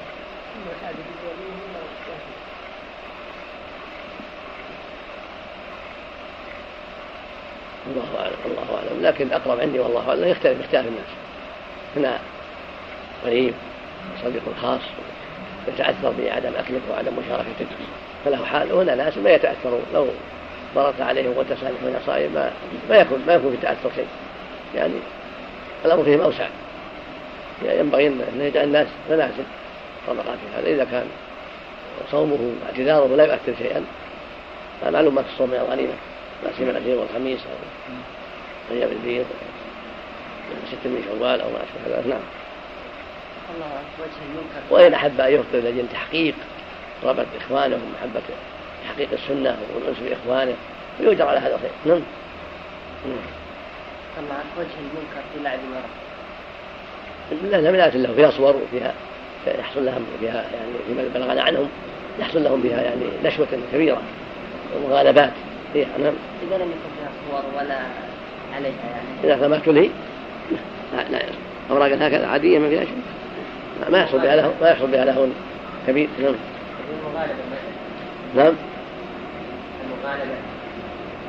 ثم يساعد بالوليه ولا يأكل. الله أعلم الله أعلم. لكن الأقرب عندي والله أعلم يختلف اختلاف الناس. هنا قريب صديق خاص يتأثر بعدم أكلك وعدم مشاركتك. فله حال وهنا ناس ما يتأثرون لو مرت عليهم وانت سامح من صائم ما ما يكون ما يكون في تأثر شيء. يعني الأمر فيهم أوسع. يعني ينبغي أن يجعل الناس مناسب طبقات هذا. إذا كان صومه واعتذاره لا يؤثر شيئا. فمعلوم ما في الصوم من الغنيمة لا سيما الاثنين والخميس أو أيام البيض ست من شوال أو ما أشبه ذلك. نعم. وإن أحب أن يفطر لأجل تحقيق رغبة إخوانه ومحبة تحقيق السنة والأنس بإخوانه ويؤجر على هذا الخير. نعم. نعم. الله وجه المنكر في لعب المرأة. لا زميلات له فيها صور وفيها يحصل لهم فيها يعني فيما بلغنا عنهم يحصل لهم فيها يعني نشوة كبيرة ومغالبات. فيها نعم إذا لم يكن فيها صور ولا عليها يعني. إذا ما تلهي لا لا أوراق هكذا عادية ما فيها شيء. ما- يحصل بها له ما يحصل بها له كبير نعم. نعم. المغالبة.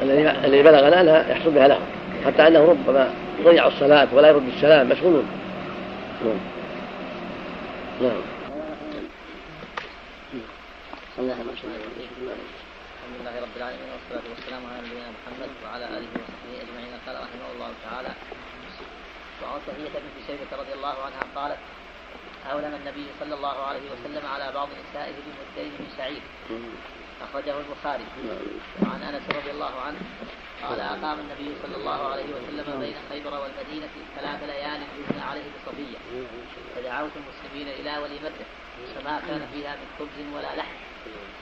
الذي الذي بلغنا لا يحصل بها له. حتى أنه ربما ضيع الصلاة ولا يرد السلام مشغول نعم. نعم. اللهم صل الحمد لله رب العالمين والصلاة والسلام على نبينا محمد وعلى آله وصحبه أجمعين. قال رحمه الله تعالى وعن صفية بنت شيبة رضي الله عنها قالت أولم النبي صلى الله عليه وسلم على بعض نسائه بمدين من شعير أخرجه البخاري. وعن أنس رضي الله عنه قال أقام النبي صلى الله عليه وسلم بين خيبر والمدينة ثلاث ليال يثنى عليه بصفية فدعوت المسلمين إلى وليمته فما كان فيها من خبز ولا لحم.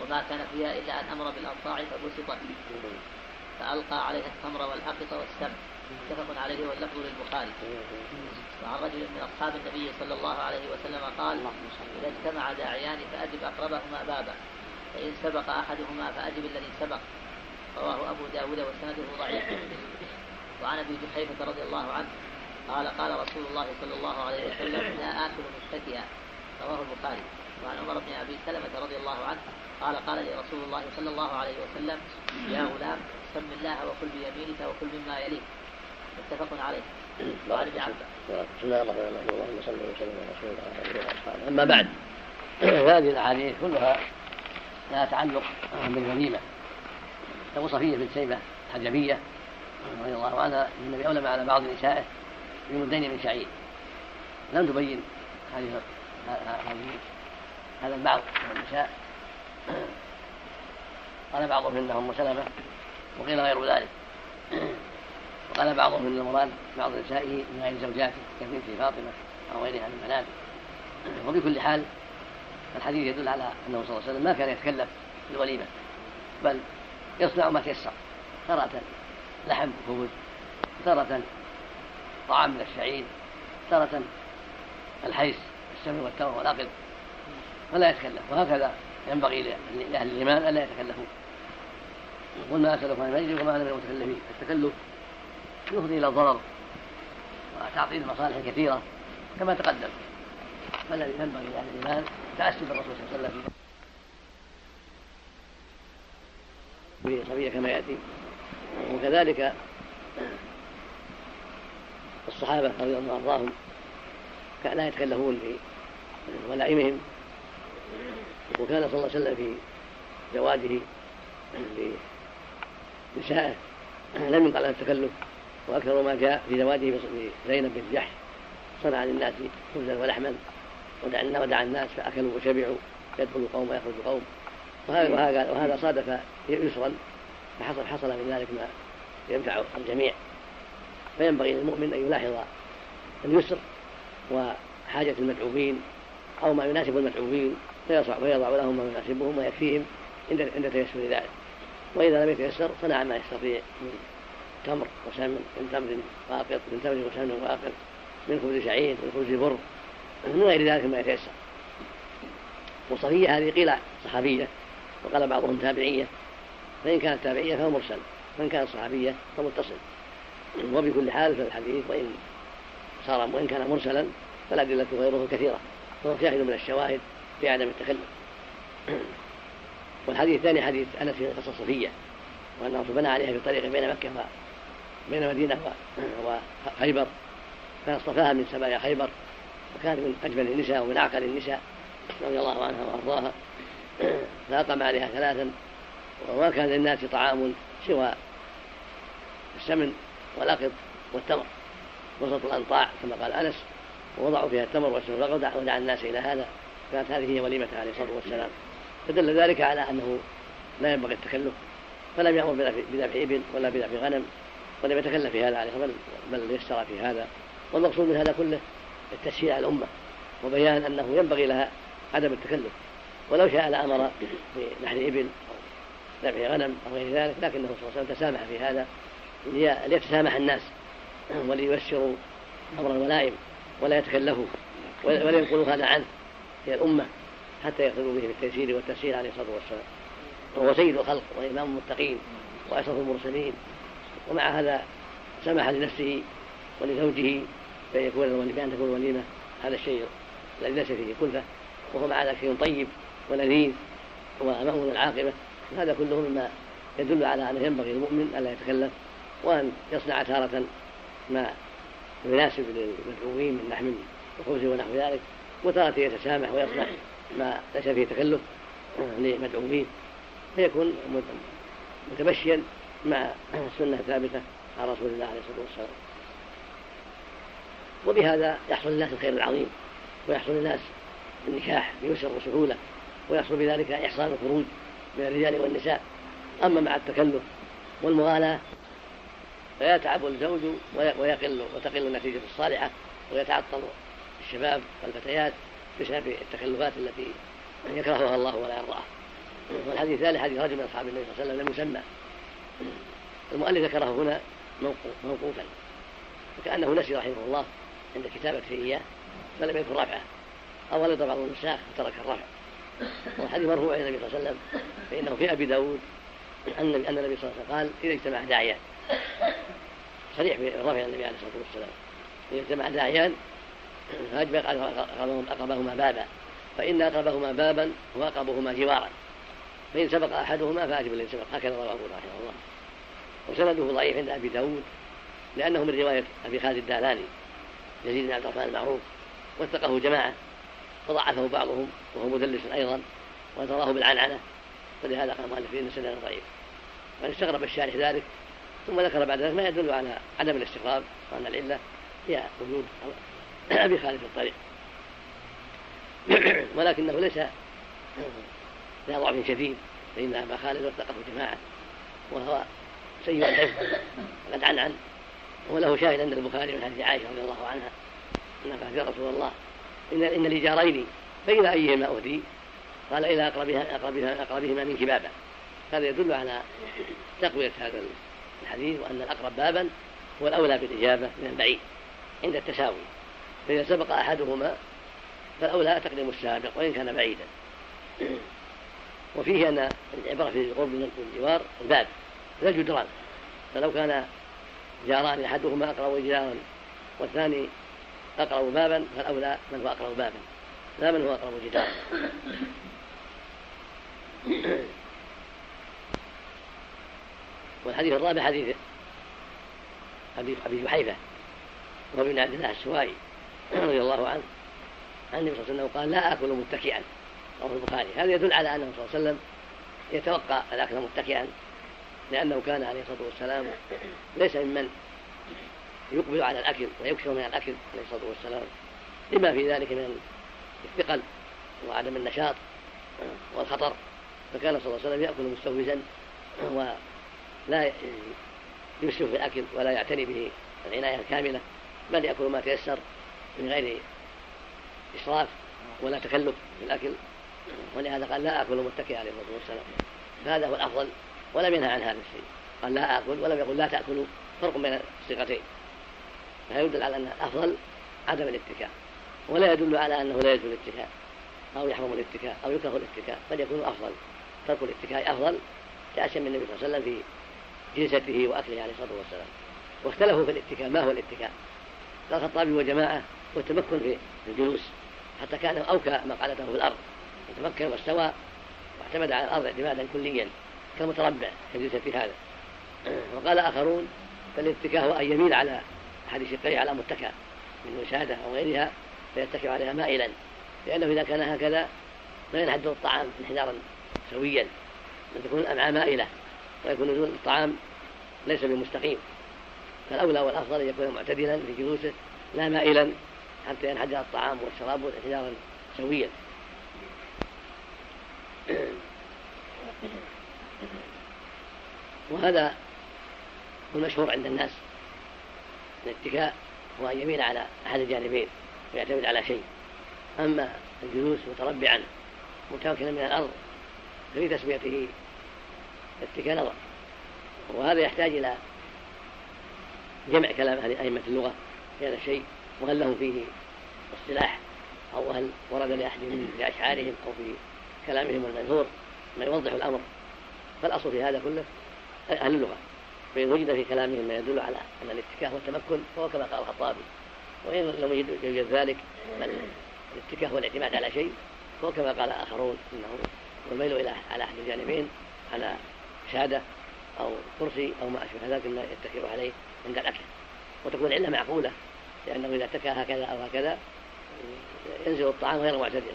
وما كان فيها إلا أن أمر بالأنصاع فبسطت فألقى عليها التمر والأقط والسمن متفق عليه واللفظ للبخاري. وعن رجل من أصحاب النبي صلى الله عليه وسلم قال إذا اجتمع داعيان فأجب أقربهما بابا. فإن سبق أحدهما فأجب الذي سبق. رواه أبو داود وسنده ضعيف. وعن أبي جحيفة رضي الله عنه قال قال رسول الله صلى الله عليه وسلم لا آكل متكئا رواه البخاري. وعن عمر بن أبي سلمة رضي الله عنه قال قال لي رسول الله صلى الله عليه وسلم يا غلام سم الله وكل بيمينك وكل مما يليك. متفق عليه. وعن ابن عباس. بسم الله الرحمن الرحيم. اللهم صل وسلم على رسول الله وعلى أما بعد فهذه الأحاديث كلها لها تعلق بالوليمه أبو صفية بن شيبه الحجبية رضي الله عنها النبي أولم على بعض نسائه بمدين من شعير. لم تبين هذه هذه هذا البعض من النساء. قال بعضهم انه أم سلمة وقيل غير ذلك. وقال بعضهم إن المراد بعض نسائه من غير زوجاته كبنت فاطمة أو غيرها من البنات وبكل حال الحديث يدل على أنه صلى الله عليه وسلم ما كان يتكلف بالوليمة بل يصنع ما تيسر تارة لحم خبز تارة طعام من الشعير تارة الحيس السمن والتمر والعقد فلا يتكلف. وهكذا ينبغي لأهل الإيمان ألا يتكلفوا. قل ما أسألكم عن المجد وما أنا من المتكلفين. التكلف يفضي إلى الضرر وتعطيل المصالح الكثيرة كما تقدم. فالذي ينبغي لأهل الإيمان؟ تأسي بالرسول صلى الله عليه وسلم. صبية كما يأتي. وكذلك الصحابة رضي الله عنهم لا يتكلفون في ولائمهم وكان صلى الله عليه وسلم في زواجه لنسائه. لم يقل له التكلف وأكثر ما جاء في زواجه بزينب بن جحش. صنع للناس خبزا ولحما ودعا الناس فأكلوا وشبعوا يدخل قوم ويخرج قوم. وهذا وهذا صادف يسرا فحصل حصل من ذلك ما ينفع الجميع. فينبغي للمؤمن أن يلاحظ اليسر وحاجة المدعوين أو ما يناسب المدعوين فيضع لهم ما يناسبهم ويكفيهم عند عند تيسر ذلك وإذا لم يتيسر صنع ما يستطيع من تمر وسمن من تمر واقط من تمر وسمن واقط من خبز شعير من خبز بر من غير ذلك ما يتيسر. وصفية هذه قيل صحابية وقال بعضهم تابعية. فإن كانت تابعية فهو مرسل وإن كانت صحابية فمتصل. وبكل حال فالحديث وإن صار وإن كان مرسلا فالأدلة غيره كثيرة. وهو شاهد من الشواهد في عدم التكلف والحديث الثاني حديث أنس في قصه صفية وانه بنى عليها في طريق بين مكة بين مدينة وخيبر فاصطفاها من سبايا خيبر وكانت من أجمل النساء ومن أعقل النساء رضي الله عنها وأرضاها. فأقام عليها ثلاثا وما كان للناس طعام سوى السمن والأقط والتمر. وسط الأنطاع كما قال أنس ووضعوا فيها التمر والسمن ودعا الناس إلى هذا. كانت هذه هي وليمته عليه الصلاة والسلام. فدل ذلك على أنه لا ينبغي التكلف فلم يأمر بذبح إبل ولا بذبح غنم ولم يتكلف في هذا عليه بل بل يسر في هذا. والمقصود من هذا كله التسهيل على الأمة وبيان أنه ينبغي لها عدم التكلف. ولو شاء لأمر بنحر إبل أو ذبح غنم أو غير ذلك لكنه صلى الله عليه وسلم تسامح في هذا ليتسامح الناس ولييسروا أمر الولائم ولا يتكلفوا ولا ينقلوا هذا عنه. هي الأمة حتى يقتدوا به بالتيسير والتسهيل عليه الصلاة والسلام. وهو سيد الخلق وإمام المتقين وأشرف المرسلين. ومع هذا سمح لنفسه ولزوجه بأن يكون بأن تكون الوليمة. هذا الشيء الذي ليس فيه كلفة. وهو مع ذلك شيء طيب ولذيذ ومأمون العاقبة. هذا كله مما يدل على أنه ينبغي للمؤمن ألا يتكلف وأن يصنع تارة ما يناسب للمدعوين من لحم وخبز ونحو ذلك. وتارة يتسامح ويصنع ما ليس فيه تكلف لمدعوين. فيكون متمشيا مع السنة الثابتة عن رسول الله عليه الصلاة والسلام. وبهذا يحصل للناس الخير العظيم ويحصل للناس النكاح بيسر وسهولة ويحصل بذلك إحصان الخروج من الرجال والنساء. أما مع التكلف والمغالاة فيتعب الزوج ويقل وتقل النتيجة الصالحة ويتعطل الشباب والفتيات بسبب التكلفات التي يكرهها الله ولا يرضاها والحديث الثالث حديث رجل من أصحاب النبي صلى الله عليه وسلم لم يسمى. المؤلف ذكره هنا موقوفا. وكأنه نسي رحمه الله عند كتابته إياه فلم يذكر رفعه. أو غلط بعض النساخ فترك الرفع. والحديث مرفوع إلى النبي صلى الله عليه وسلم فإنه في أبي داود أن النبي صلى الله عليه وسلم قال إذا اجتمع داعيان. صريح في رفع النبي عليه الصلاة والسلام. إذا اجتمع داعيان فاجبر أقربهما بابا فإن أقربهما بابا وأقربهما جوارا. فإن سبق أحدهما فأجب الذي سبق. هكذا رواه أبو رحمه الله. وسنده ضعيف عند أبي داود لأنه من رواية أبي خالد الدالاني يزيد بن عبد الرحمن المعروف وثقه جماعة وضعفه بعضهم وهو مدلس أيضا وتراه بالعنعنة. ولهذا قال المؤلف إن سنده ضعيف. وأن استغرب الشارح ذلك ثم ذكر بعد ذلك ما يدل على عدم الاستغراب وأن العلة هي وجود في الطريق. (clears throat) ولكنه ليس ذا ضعف شديد فإن أبا خالد وثقه جماعة وهو سيء الحفظ قد عنعن وله شاهد عند البخاري من حديث عائشة رضي الله عنها أنها قالت يا رسول الله إن إن لي جارين فإلى أيهما أهدي؟ قال إلى أقربها أقربها أقربهما منك بابا هذا يدل على تقوية هذا الحديث وأن الأقرب بابا هو الأولى بالإجابة من البعيد عند التساوي. فإذا سبق أحدهما فالأولى تقديم السابق وإن كان بعيدا. وفيه أن العبرة في القرب من الجوار الباب لا جدران. فلو كان جاران أحدهما أقرب جدارا والثاني أقرب بابا فالأولى من هو أقرب بابا. لا من هو أقرب جدارا والحديث الرابع حديث حديث أبي جحيفة وهو بن عبد الله السوائي. (clears throat) رضي الله عنه. عن النبي صلى الله عليه وسلم قال لا آكل متكئا. رواه البخاري. هذا يدل على أنه صلى الله عليه وسلم يتوقع الأكل متكئا لأنه كان عليه الصلاة والسلام ليس ممن يقبل على الأكل ويكثر من الأكل عليه الصلاة والسلام. لما في ذلك من الثقل وعدم النشاط والخطر فكان صلى الله عليه وسلم يأكل مستوزا ولا يسرف في الأكل ولا يعتني به العناية الكاملة بل يأكل ما تيسر. من غير إسراف ولا تكلف في الاكل ولهذا قال لا آكل متكئ عليه الصلاة والسلام. فهذا هو الأفضل ولم ينهى عن هذا الشيء. قال لا آكل ولم يقل لا تأكلوا فرق بين الصيغتين فهذا يدل على أن الأفضل عدم الاتكاء ولا يدل على أنه لا يجوز الاتكاء أو يحرم الاتكاء أو يكره الاتكاء بل يكون أفضل. ترك الاتكاء أفضل كأشم النبي صلى الله عليه وسلم في جلسته وأكله عليه الصلاة والسلام. واختلفوا في الاتكاء ما هو الاتكاء؟ قال الخطابي وجماعة والتمكن في الجلوس حتى كان أوكى مقعدته في الأرض. وتفكر واستوى واعتمد على الأرض اعتمادا كليا كالمتربع في هذا. وقال آخرون فالاتكاء هو أن يميل على أحد شقيه على متكى من وساده أو غيرها فيتكئ عليها مائلا لأنه إذا كان هكذا لا ينحدر الطعام انحدارا سويا بل تكون الامعاء مائلة ويكون نزول الطعام ليس بمستقيم. فالأولى والأفضل أن يكون معتدلا في جلوسه لا مائلا حتى ينحدر الطعام والشراب انحدارا سويا. وهذا هو المشهور عند الناس الاتكاء هو أن يميل على أحد الجانبين ويعتمد على شيء. أما الجلوس متربعا متمكنا من الأرض ففي تسميته اتكاء نظر. وهذا يحتاج إلى جمع كلام أهل أئمة اللغة في هذا الشيء. وهل لهم فيه اصطلاح أو هل ورد لأحد في أشعارهم أو في كلامهم المنثور ما يوضح الأمر. فالأصل في هذا كله أهل اللغة فإن وجد في كلامهم ما يدل على أن الاتكاء هو التمكن فهو كما قال الخطابي. وإن لم يوجد ذلك بل الاتكاء هو الاعتماد على شيء وكما قال آخرون إنه والميل إلى على أحد الجانبين على شهادة أو كرسي أو ما أشبه ذلك مما يتكئ عليه عند الأكل. وتكون العلة معقولة. لأنه إذا اتكى هكذا أو هكذا ينزل الطعام غير معتدل.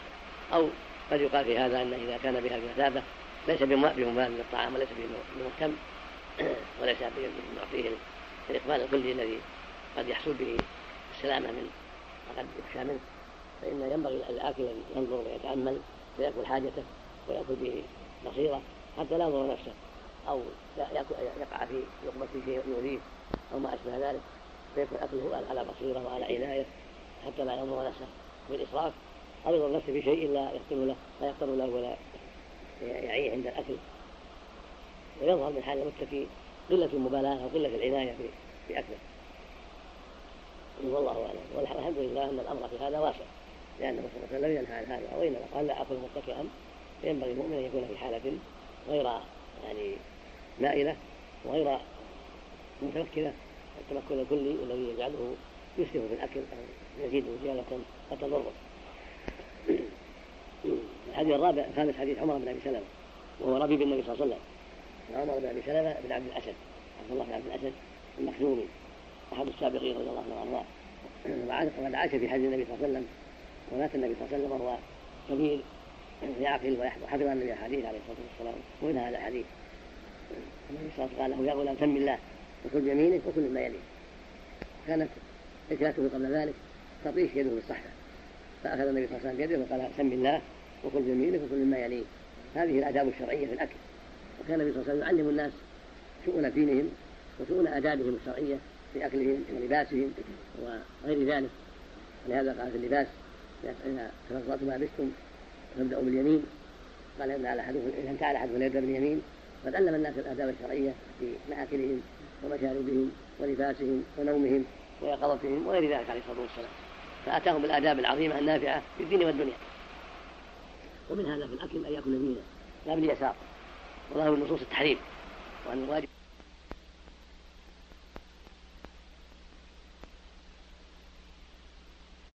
أو قد يقال في هذا أن إذا كان بها المثابة ليس بممال للطعام وليس بمهتم (clears throat) وليس بمعطيه الإقبال الكلي الذي قد يحصل به السلامة من قد يخشى منه. فإن ينبغي الآكل أن ينظر ويتأمل فيأكل حاجته ويأكل به بصيرة حتى لا يضر نفسه. أو يقع في لقمته شيء يؤذيه أو ما أشبه ذلك. فيكون أكله على بصيرة وعلى عناية حتى لا يضر نفسه بالإسراف؟ أو يضر نفسه بشيء لا يقتل له لا يقتل له ولا يعيه عند الأكل. ويظهر من حال المتكي قلة المبالاة أو قلة العناية في أكله والله أعلم. والحمد لله أن الأمر في هذا واسع. لأن صلى الله عليه وسلم ينهى عن هذا. وإنما قال لا أكل متكئا فينبغي المؤمن أن يكون في حالة غير يعني مائلة وغير متمكنة التمكن الكلي الذي يجعله يسرف في الأكل أو يزيد زيادة قد تضره الحديث الرابع الخامس حديث عمر بن أبي سلمة وهو ربيب النبي صلى الله عليه وسلم. عمر بن أبي سلمة بن عبد الأسد عبد الله بن عبد الأسد المخزومي أحد السابقين رضي الله عنه وأرضاه. وقد عاش في حج النبي صلى الله عليه وسلم ومات النبي صلى الله عليه وسلم وهو كبير يعقل وحفظ عن النبي الحديث عليه الصلاة والسلام ومن هذا الحديث النبي صلى الله عليه وسلم قال له يا غلام سم الله. وكل بيمينك وكل مما يليك كانت إكلاته قبل ذلك تطيش يده بالصحفة فأخذ النبي صلى الله عليه وسلم بيده وقال سم الله وكل بيمينك وكل مما يليك هذه الآداب الشرعية في الأكل. وكان النبي صلى الله عليه وسلم يعلم الناس شؤون دينهم وشؤون آدابهم الشرعية في أكلهم ولباسهم وغير ذلك. ولهذا قال في اللباس إذا تفضلتم ما لبستم فابدأوا باليمين. قال إن على أحدكم إذا انتهى أحدكم فليبدأ باليمين قد علم الناس الآداب الشرعية في مآكلهم ومشاربهم ولباسهم ونومهم ويقظتهم وغير ذلك عليه الصلاة والسلام. فأتاهم بالآداب العظيمة النافعة في الدين والدنيا. ومن هذا في الأكل أن يأكل يمينا لا باليسار وظاهر النصوص التحريم وأن الواجب